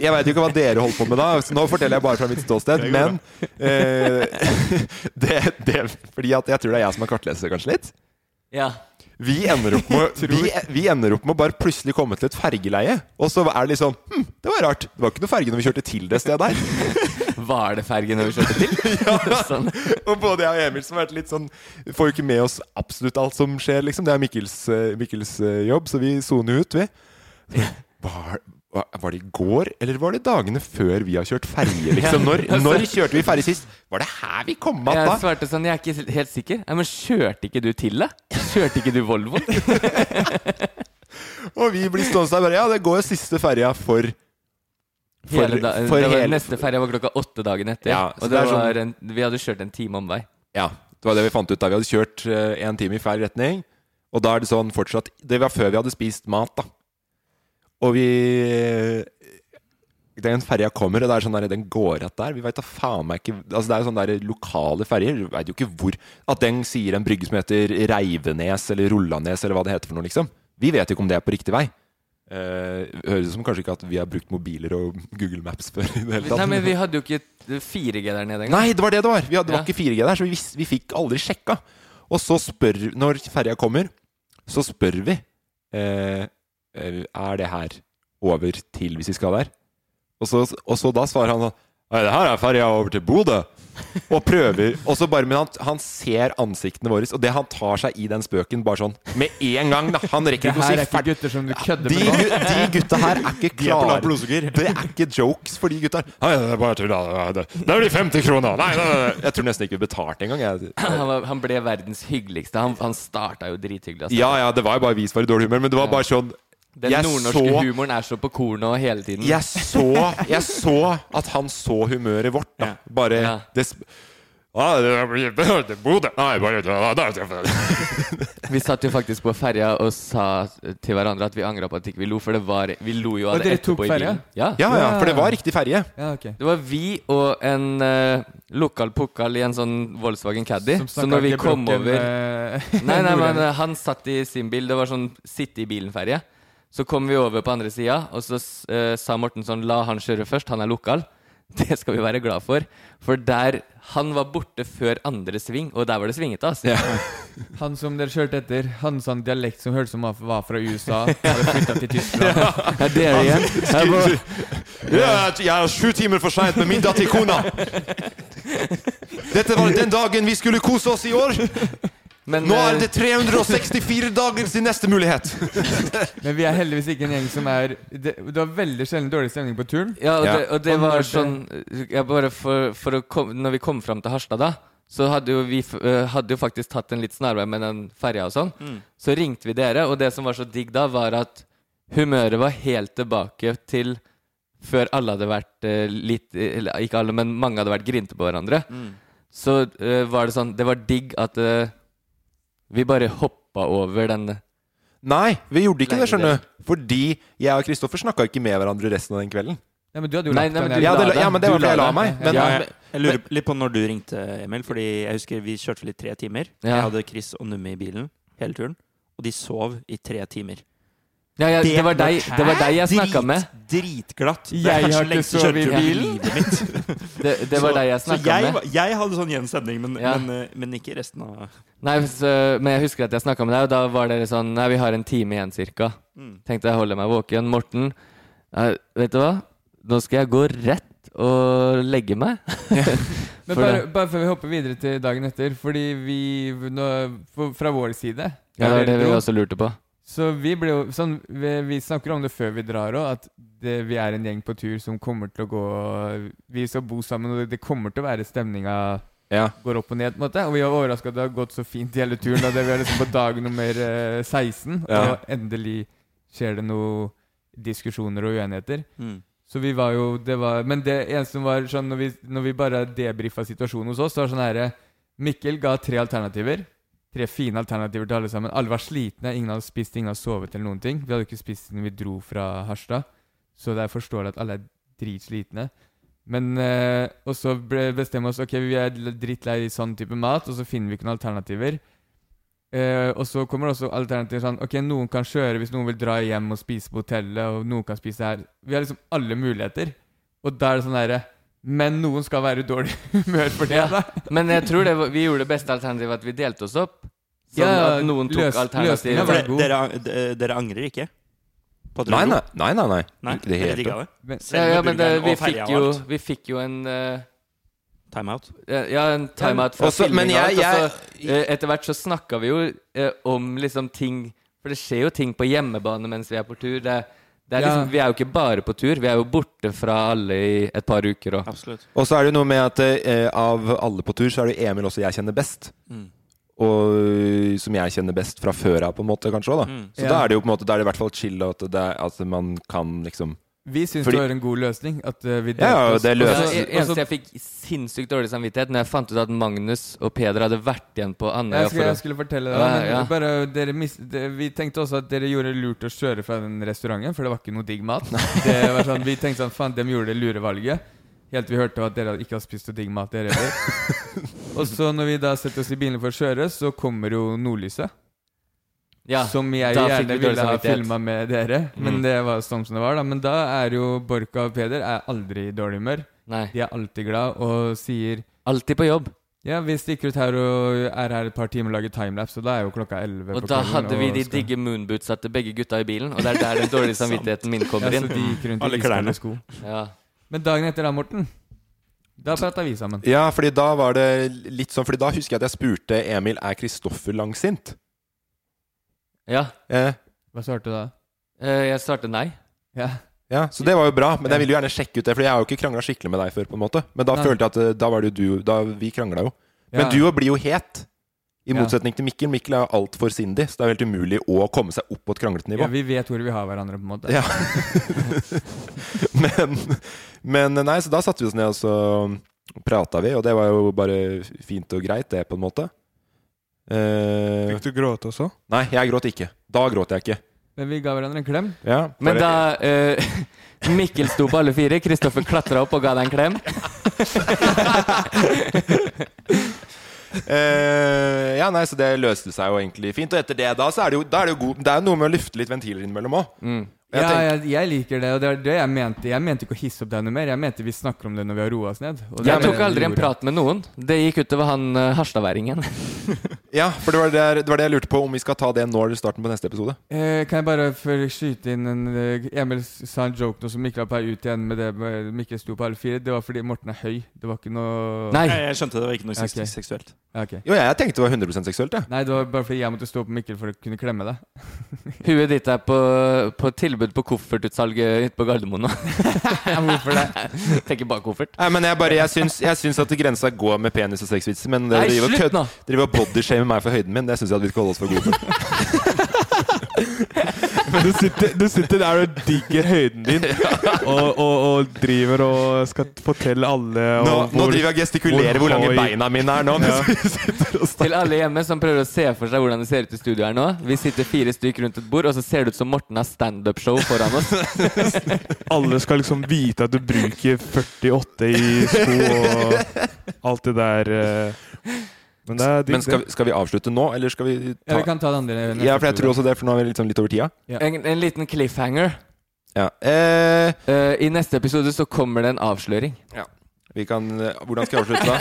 jeg veit jo ikke hva dere holdt på med da, så nå forteller jeg bare fra mitt ståsted. Det Men eh, det, det Fordi at jeg tror det er jeg som har kartlest det kanskje litt. Ja. Vi ender, opp med, vi, vi ender opp med å bare plutselig komme til et fergeleie. Og så er det liksom hm, Det var rart. Det var ikke noe ferge når vi kjørte til det stedet der. Var det ferge når vi kjørte til? sånn. Og både jeg og Emil som har vært litt sånn Får jo ikke med oss absolutt alt som skjer, liksom. Det er Mikkels, eh, Mikkels eh, jobb, så vi soner jo ut, vi. Var, var, det i går, eller var det dagene før vi har kjørt ferje? Liksom? Når, når kjørte vi ferje sist? Var det her vi kom att Jeg svarte sånn, jeg er ikke helt sikker. Ja, men kjørte ikke du til det? Kjørte ikke du Volvo? Og vi blir stående der bare Ja, det går jo siste ferja for For, Hele da, for det var, hele- neste ferja var klokka åtte dagen etter. Ja, og sånn- en, vi hadde kjørt en time omvei. Ja, det var det vi fant ut da. Vi hadde kjørt eh, en time i feil retning. Og da er det sånn fortsatt Det var før vi hadde spist mat, da. Og vi Den ferja kommer, og det er sånn der, den går att der. Vi veit da faen meg ikke Altså Det er sånne der lokale ferjer. Du veit jo ikke hvor At den sier en brygge som heter Reivenes eller Rollanes eller hva det heter for noe, liksom. Vi vet ikke om det er på riktig vei. Eh, høres ut som kanskje ikke at vi har brukt mobiler og Google Maps før. i det hele tatt. Nei, men vi hadde jo ikke 4G der nede engang. Nei, det var det det var! Vi hadde, det var Ja. ikke 4G der, så vi, vi fikk aldri sjekka. Og så spør Når ferja kommer, så spør vi eh, eh, Er det her over til hvis vi skal der. Og så, og så da svarer han sånn Nei, det her er ferja over til Bodø. Og prøver Og så bare Men han, han ser ansiktene våre, og det han tar seg i den spøken bare sånn med en gang. da Han rekker ikke å her si er ikke ferdig. gutter som du kødder De, med nå. de gutta her er ikke De er klare. Det er ikke jokes for de gutta. Nei, det er bare tull. Det det blir 50 kroner. Nei, nei, nei. Jeg tror nesten ikke vi betalte engang. Han, han ble verdens hyggeligste. Han, han starta jo drithyggelig. altså. Ja, ja, det var jo bare vi som var i dårlig humør, men det var bare sånn Den jeg nordnorske så- humoren er så på kornet hele tiden. Jeg så, jeg så at han så humøret vårt, da. Bare Ja. det, sp- ah, Vi satt jo faktisk på ferja og sa til hverandre at vi angra på at ikke vi lo, for det var Vi lo jo av det etterpå i bilen. Ja. Ja, ja, for det var riktig ferje. Ja, okay. Det var vi og en uh, lokal pukkal i en sånn Volkswagen Caddy. Så når vi kom over eh, Nei, nei, men eh, han satt i sin bil. Det var sånn sitte i bilen-ferje. Så kom vi over på andre sida, og så uh, sa Morten sånn La han kjøre først, han er lokal. Det skal vi være glad for. For der Han var borte før andre sving, og der var det svingete, altså. Han som dere kjørte etter, han sa en dialekt som hørtes som han var fra USA. Hadde flytta til Tyskland. Ja, det er igjen. Ja, jeg er sju timer for seint med min datter kona. Dette var den dagen vi skulle kose oss i år. Men, Nå er eh, det 364 dager til neste mulighet. Men vi er heldigvis ikke en gjeng som er Det, det var veldig sjelden dårlig stemning på turen. Ja, og det, og det var sånn ja, bare for, for å kom, Når vi kom fram til Harstad, da, så hadde jo vi eh, hadde jo faktisk tatt en litt snarvei med den ferja og sånn. Mm. Så ringte vi dere, og det som var så digg da, var at humøret var helt tilbake til før alle hadde vært eh, litt ikke alle, men mange hadde vært grinte på hverandre. Mm. Så uh, var det sånn Det var digg at eh, vi bare hoppa over den Nei, vi gjorde ikke det, skjønner du. Fordi jeg og Kristoffer snakka ikke med hverandre resten av den kvelden. Ja, men du hadde jo lagt nei, nei. Ja, det, ja, men det var fordi jeg la meg. Men, ja, jeg, jeg lurer litt på når du ringte, Emil. Fordi jeg husker vi kjørte vel i tre timer. Ja. Jeg hadde Chris og Numme i bilen hele turen. Og de sov i tre timer. Ja, ja, det, var deg, det var deg jeg snakka med. Dritglatt. Det Jeg har ikke sovet i bilen. livet mitt. Det, det var Så- deg jeg snakka med. jeg hadde sånn jevn stemning, men, Ja. men, eh, men ikke resten av Nei, så, men jeg husker at jeg snakka med deg, og da var dere sånn Nei, vi har en time igjen, cirka. Mm. Tenkte jeg holder meg våken. Morten, vet du hva? Nå skal jeg gå rett og legge meg. Men bare, bare før vi hopper videre til dagen etter, fordi vi nå, Fra vår side Ja, det var det vi også lurte på. Så vi ble jo sånn Vi, vi snakker om det før vi drar òg, at det, vi er en gjeng på tur som kommer til å gå Vi skal bo sammen, og det, det kommer til å være stemninga ja. går opp og ned. på en måte Og vi var overraska at det har gått så fint hele turen. Da det vi er liksom på dag nummer eh, 16, Ja. og endelig skjer det noe diskusjoner og uenigheter. Mm. Så vi var jo det var, Men det eneste som var sånn når vi, når vi bare debrifa situasjonen hos oss, så var sånn herre Mikkel ga tre alternativer. Tre fine alternativer til alle sammen. Alle var slitne, ingen hadde spist, ingen hadde sovet eller noen ting. Vi hadde ikke spist siden vi dro fra Harstad, så det er forståelig at alle er dritslitne. Men eh, Og så bestemmer vi oss Ok, vi er drittlei sånn type mat, og så finner vi ikke noen alternativer. Uh, og så kommer det også alternativer sånn Ok, noen kan kjøre hvis noen vil dra hjem og spise på hotellet, og noen kan spise her. Vi har liksom alle muligheter. Og da er det sånn derre Men noen skal være i dårlig humør for det, da. Men jeg tror det var, vi gjorde det beste alternativet at vi delte oss opp. Sånn Ja, at noen tok løs- alternativ. For det, god. dere, dere angrer ikke? På Nei, nei, nei. nei, nei. Nei, Ikke det hele tatt. Ja, ja, men det, vi, fikk jo, vi fikk jo en uh, Timeout? Ja, ja, en timeout for Også- men filming jeg- eh, etter hvert så snakka vi jo eh, om liksom ting For det skjer jo ting på hjemmebane mens vi er på tur. Det, Det er liksom, Vi er jo ikke bare på tur, vi er jo borte fra alle i et par uker. Og. Og så er det jo noe med at eh, av alle på tur, så er det Emil også jeg kjenner best. Mm. Og eh, som jeg kjenner best fra før av, på en måte, kanskje òg, da. Mm. Så Ja. da er det jo på en måte Da er det i hvert fall chill at, det er, at man kan liksom Vi syns Fordi- det var en god løsning. At eh, vi Ja, ja, det og så- eneste jeg fikk sinnssykt dårlig samvittighet når jeg fant ut at Magnus og Peder hadde vært igjen på Andøya Jeg jeg skulle fortelle deg Ja, ja. bare, dere mis, det, Vi tenkte også at dere gjorde lurt å kjøre fra den restauranten, for det var ikke noe digg mat. Det var sånn, vi tenkte sånn, faen, de gjorde det lure valget. Helt til vi hørte at dere ikke har spist noe digg mat, dere heller. Og så når vi da setter oss i bilen for å kjøre, så kommer jo nordlyset. Ja, som jeg gjerne ville ha filma med dere. Men Mm. det var sånn som det var, da. Men da er jo Borka og Peder er aldri i dårlig humør. Nei. De er alltid glad og sier Alltid på jobb. Ja, vi stikker ut her og er her et par timer og lager timelapse, og da er jo klokka 11 Og på da kvelden, hadde vi de skal- digge moonbootsa til begge gutta i bilen, og det er der den dårlige samvittigheten min kommer ja, inn. Så de gikk rundt Alle klærne. sko. Ja. Men dagen etter da, Morten, da prata vi sammen. Ja, fordi da var det litt sånn Fordi da husker jeg at jeg spurte Emil er Kristoffer langsint. Ja. Eh, Hva svarte du da? Eh, Jeg svarte nei. Ja. ja, Så det var jo bra. Men Ja. jeg ville jo gjerne sjekke ut det, Fordi jeg har jo ikke krangla skikkelig med deg før. på en måte Men da Nei. følte jeg at eh, da var det jo du Da Vi krangla jo. Men Ja. du blir jo het. I Ja. motsetning til Mikkel. Mikkel er jo altfor sindig, så det er helt umulig å komme seg opp på et kranglete nivå. Ja, vi vet hvor vi har hverandre, på en måte. Ja. men, men nei, så da satte vi oss ned og så prata vi, og det var jo bare fint og greit, det, på en måte. Eh, Fikk du gråte også? nei, jeg gråt ikke. Da gråt jeg ikke. Men vi ga hverandre en klem. Ja, Men da uh, Mikkel sto på alle fire, Kristoffer klatra opp og ga deg en klem. uh, ja, nei, så det løste seg jo egentlig fint. Og etter det da, så er det jo, da er det jo god Det er noe med å lufte litt ventiler innimellom òg. Mm. Ja, jeg, jeg liker det, og det er det jeg mente. Jeg mente ikke å hisse opp deg noe mer. Jeg mente vi snakker om det når vi har roa oss ned. Og det Jeg tok det aldri en prat med noen. Det gikk utover han uh, harstadværingen. Ja, for det var det, det var det jeg lurte på, om vi skal ta det når starten på neste episode. Eh, kan jeg bare før skyte inn en eh, Emil sa en joke nå som Mikkel er på vei ut igjen med det med Mikkel sto på alle fire. Det var fordi Morten er høy. Det var ikke noe Nei. Jeg, jeg skjønte det var ikke noe okay. seksuelt. Okay. ok. Jo, jeg tenkte det var 100 seksuelt, jeg. Nei, det var bare fordi jeg måtte stå på Mikkel for å kunne klemme deg. Huet ditt er på, på tilbud på koffertutsalget ute på Gardermoen nå. Hvorfor det? Tenker bare koffert. Nei, men jeg, bare, jeg, syns, jeg syns at grensa går med penis og sexvitser, men Nei, dere driver og slutt kødd- nå! driver og bodyshamer meg for høyden min. Det syns jeg at vi skal holde oss for gode for. Men du sitter, du sitter der og digger høyden din, og, og, og driver og skal fortelle alle Nå, hvor, nå driver jeg og gestikulerer hvor lange beina mine er nå. Ja. Til alle hjemme som prøver å se for seg hvordan det ser ut i studio her nå. Vi sitter fire stykk rundt et bord, og så ser det ut som Morten har standup-show foran oss. Alle skal liksom vite at du bruker 48 i sko og alt det der. eh. Men det er digg, Men skal, vi- skal vi avslutte nå, eller skal vi ta Ja, vi kan ta det andre Ja, for jeg tror også det, for nå er vi sånn litt over tida. Ja. En, en liten cliffhanger. Ja. Eh, Eh, I neste episode så kommer det en avsløring. Ja. vi kan, eh, hvordan skal jeg avslutte da?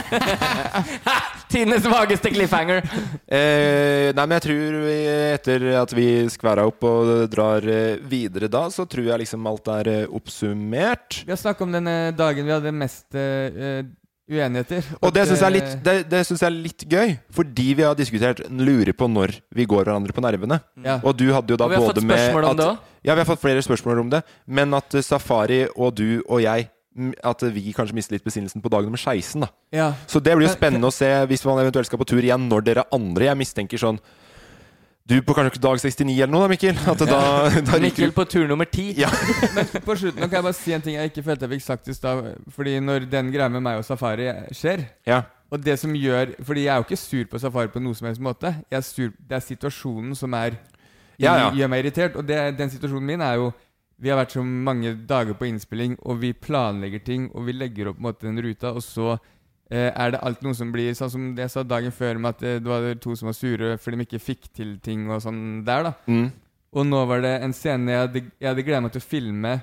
Tidenes vageste cliffhanger! Eh, nei, men jeg tror vi, etter at vi skværa opp og drar eh, videre da, så tror jeg liksom alt er eh, oppsummert. Vi har snakket om denne dagen vi hadde mest eh, uenigheter. Og det syns jeg, eh, jeg er litt gøy, fordi vi har diskutert lurer på når vi går hverandre på nervene. Ja. Og du hadde jo da Og vi har både fått med at. Ja, vi har fått flere spørsmål om det. Men at eh, Safari og du og jeg At vi kanskje mister litt besinnelsen på dag nummer 16. da Ja. Så det blir jo spennende å se hvis man eventuelt skal på tur igjen når dere andre Jeg mistenker sånn Du på kanskje dag 69 eller noe da, Mikkel? At det da, da Mikkel på tur nummer ti. Ja. Men på slutten kan jeg bare si en ting jeg ikke følte jeg fikk sagt i stad. Fordi når den greia med meg og Safari skjer Ja. Og det som gjør Fordi jeg er jo ikke sur på Safari på noe som helst måte. Jeg er sur, det er situasjonen som er Ja, ja. gjør meg irritert. Og det, den situasjonen min er jo Vi har vært så mange dager på innspilling, og vi planlegger ting, og vi legger opp på en måte den ruta, og så er det alt noe som blir sånn som det jeg sa dagen før, med at det, det var to som var sure fordi de ikke fikk til ting og sånn der, da. Mm. Og nå var det en scene jeg hadde, jeg hadde gledet meg til å filme.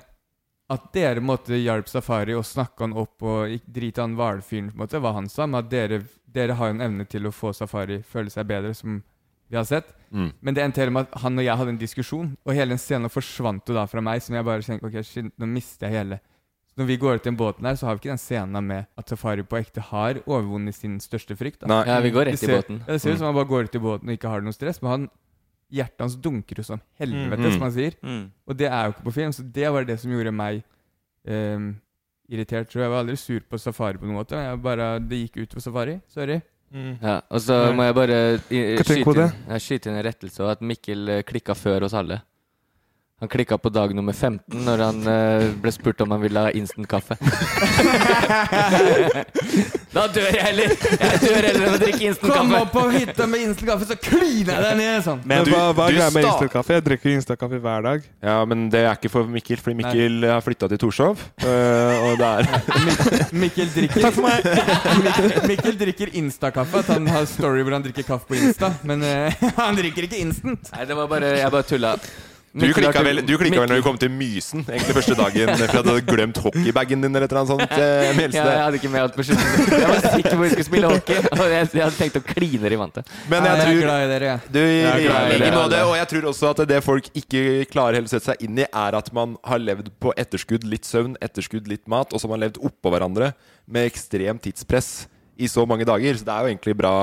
At dere måtte hjelpe Safari og snakke han opp og drite han hvalfyren, på en måte, hva han sa. Men at dere, dere har en evne til å få Safari føle seg bedre, som vi har sett. Mm. Men det endte med at han og jeg hadde en diskusjon, og hele den scenen forsvant jo da fra meg. Som jeg bare tenkte ok, shit, nå mister jeg hele Når vi går ut i den båten her, så har vi ikke den scenen med at Safari på ekte har overvunnet sin største frykt. da Nei. Ja, vi går rett i ser, båten. Ja, det ser ut Mm. som han bare går ut i båten og ikke har noe stress, men han hjertet hans dunker jo som helvete, Mm. som han sier. Mm. Og det er jo ikke på film, så det var det som gjorde meg ehm, irritert. tror jeg var aldri sur på Safari på noen måte. Jeg bare, det gikk ut for Safari. Sorry. Ja, og så må jeg bare i- Hva tenker du på skyte inn, det? jeg skyte inn en rettelse, og at Mikkel eh, klikka før oss alle. Han klikka på dag nummer 15 når han uh, ble spurt om han ville ha instant-kaffe. da dør jeg heller! Jeg dør heller enn å drikke instant-kaffe. Kom opp på hytta med instant kaffe, så kliner jeg deg ned! Sånn. Men hva, hva er du greia med instant-kaffe? Jeg drikker instant-kaffe hver dag. Ja, men det er ikke for Mikkel, fordi Mikkel har flytta til Torshov. øh, og det er Mikkel drikker Takk for meg. Mikkel, Mikkel drikker instakaffe. At han har story hvor han drikker kaffe på Insta. Men eh, han drikker ikke instant. Nei, det var bare Jeg bare tulla. Du klikka vel, du klikka vel når du kom til Mysen, egentlig første dagen, for at du hadde glemt hockeybagen din eller annet sånt. eh, Ja, jeg hadde ikke med alt på slutten. Jeg var sikker på at vi skulle spille hockey, og jeg, jeg hadde tenkt å kline i vantet. Men Nei, jeg jeg er tror glad i dere. Du, Jeg er glad i like dere måte, og jeg tror også at det folk ikke klarer helt å sette seg inn i, er at man har levd på etterskudd litt søvn, etterskudd litt mat, og så har man levd oppå hverandre med ekstremt tidspress i så mange dager. Så det er jo egentlig bra.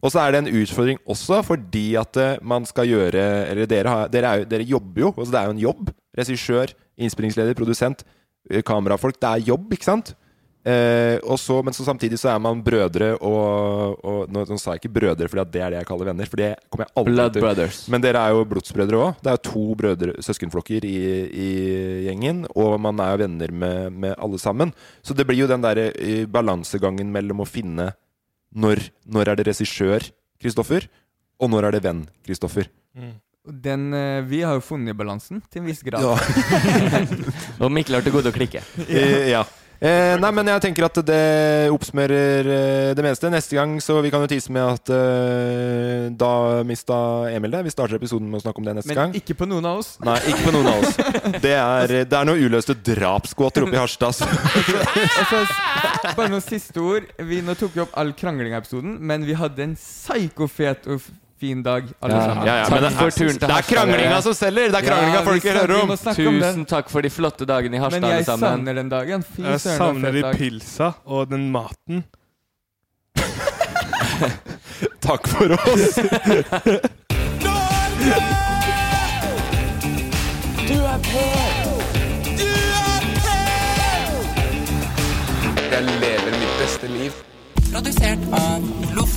Og så er det en utfordring også fordi at eh, man skal gjøre Eller dere, har, dere, er jo, dere jobber jo. Altså det er jo en jobb. Regissør, innspillingsleder, produsent, eh, kamerafolk. Det er jobb, ikke sant? Eh, og så, men så samtidig så er man brødre og, og nå, nå sa jeg ikke brødre fordi at det er det jeg kaller venner. For det kommer jeg aldri Blood til. brothers. Men dere er jo blodsbrødre òg. Det er jo to brødre, søskenflokker i, i gjengen. Og man er jo venner med, med alle sammen. Så det blir jo den derre eh, balansegangen mellom å finne når, når er det regissør Kristoffer, og når er det venn Kristoffer. Den, eh, vi har jo funnet balansen til en viss grad. Ja. Og Mikkel har til gode å klikke. Eh, ja. Eh, nei, men jeg tenker at det oppsummerer eh, det meste. Neste gang så vi kan jo tise med at eh, da mista Emil det. Vi starter episoden med å snakke om det neste Men gang. ikke på noen av oss. Nei, ikke på noen av oss. Det er, det er noen uløste drapsgåter oppe i Harstad. altså, bare noen siste ord. Vi, nå tok vi opp all kranglinga-episoden, men vi hadde en psykofet fin dag, alle Ja, sammen. Ja, ja, men det, for turen til det er kranglinga som selger! Det er kranglinga Ja, folk snakker- om. Tusen takk for de flotte dagene i Harstad, Men jeg sammen. savner den dagen. Fy Jeg savner de pilsa og den maten. Takk for oss! Du er på! Du er på! Jeg lever mitt beste liv. Produsert av Loff.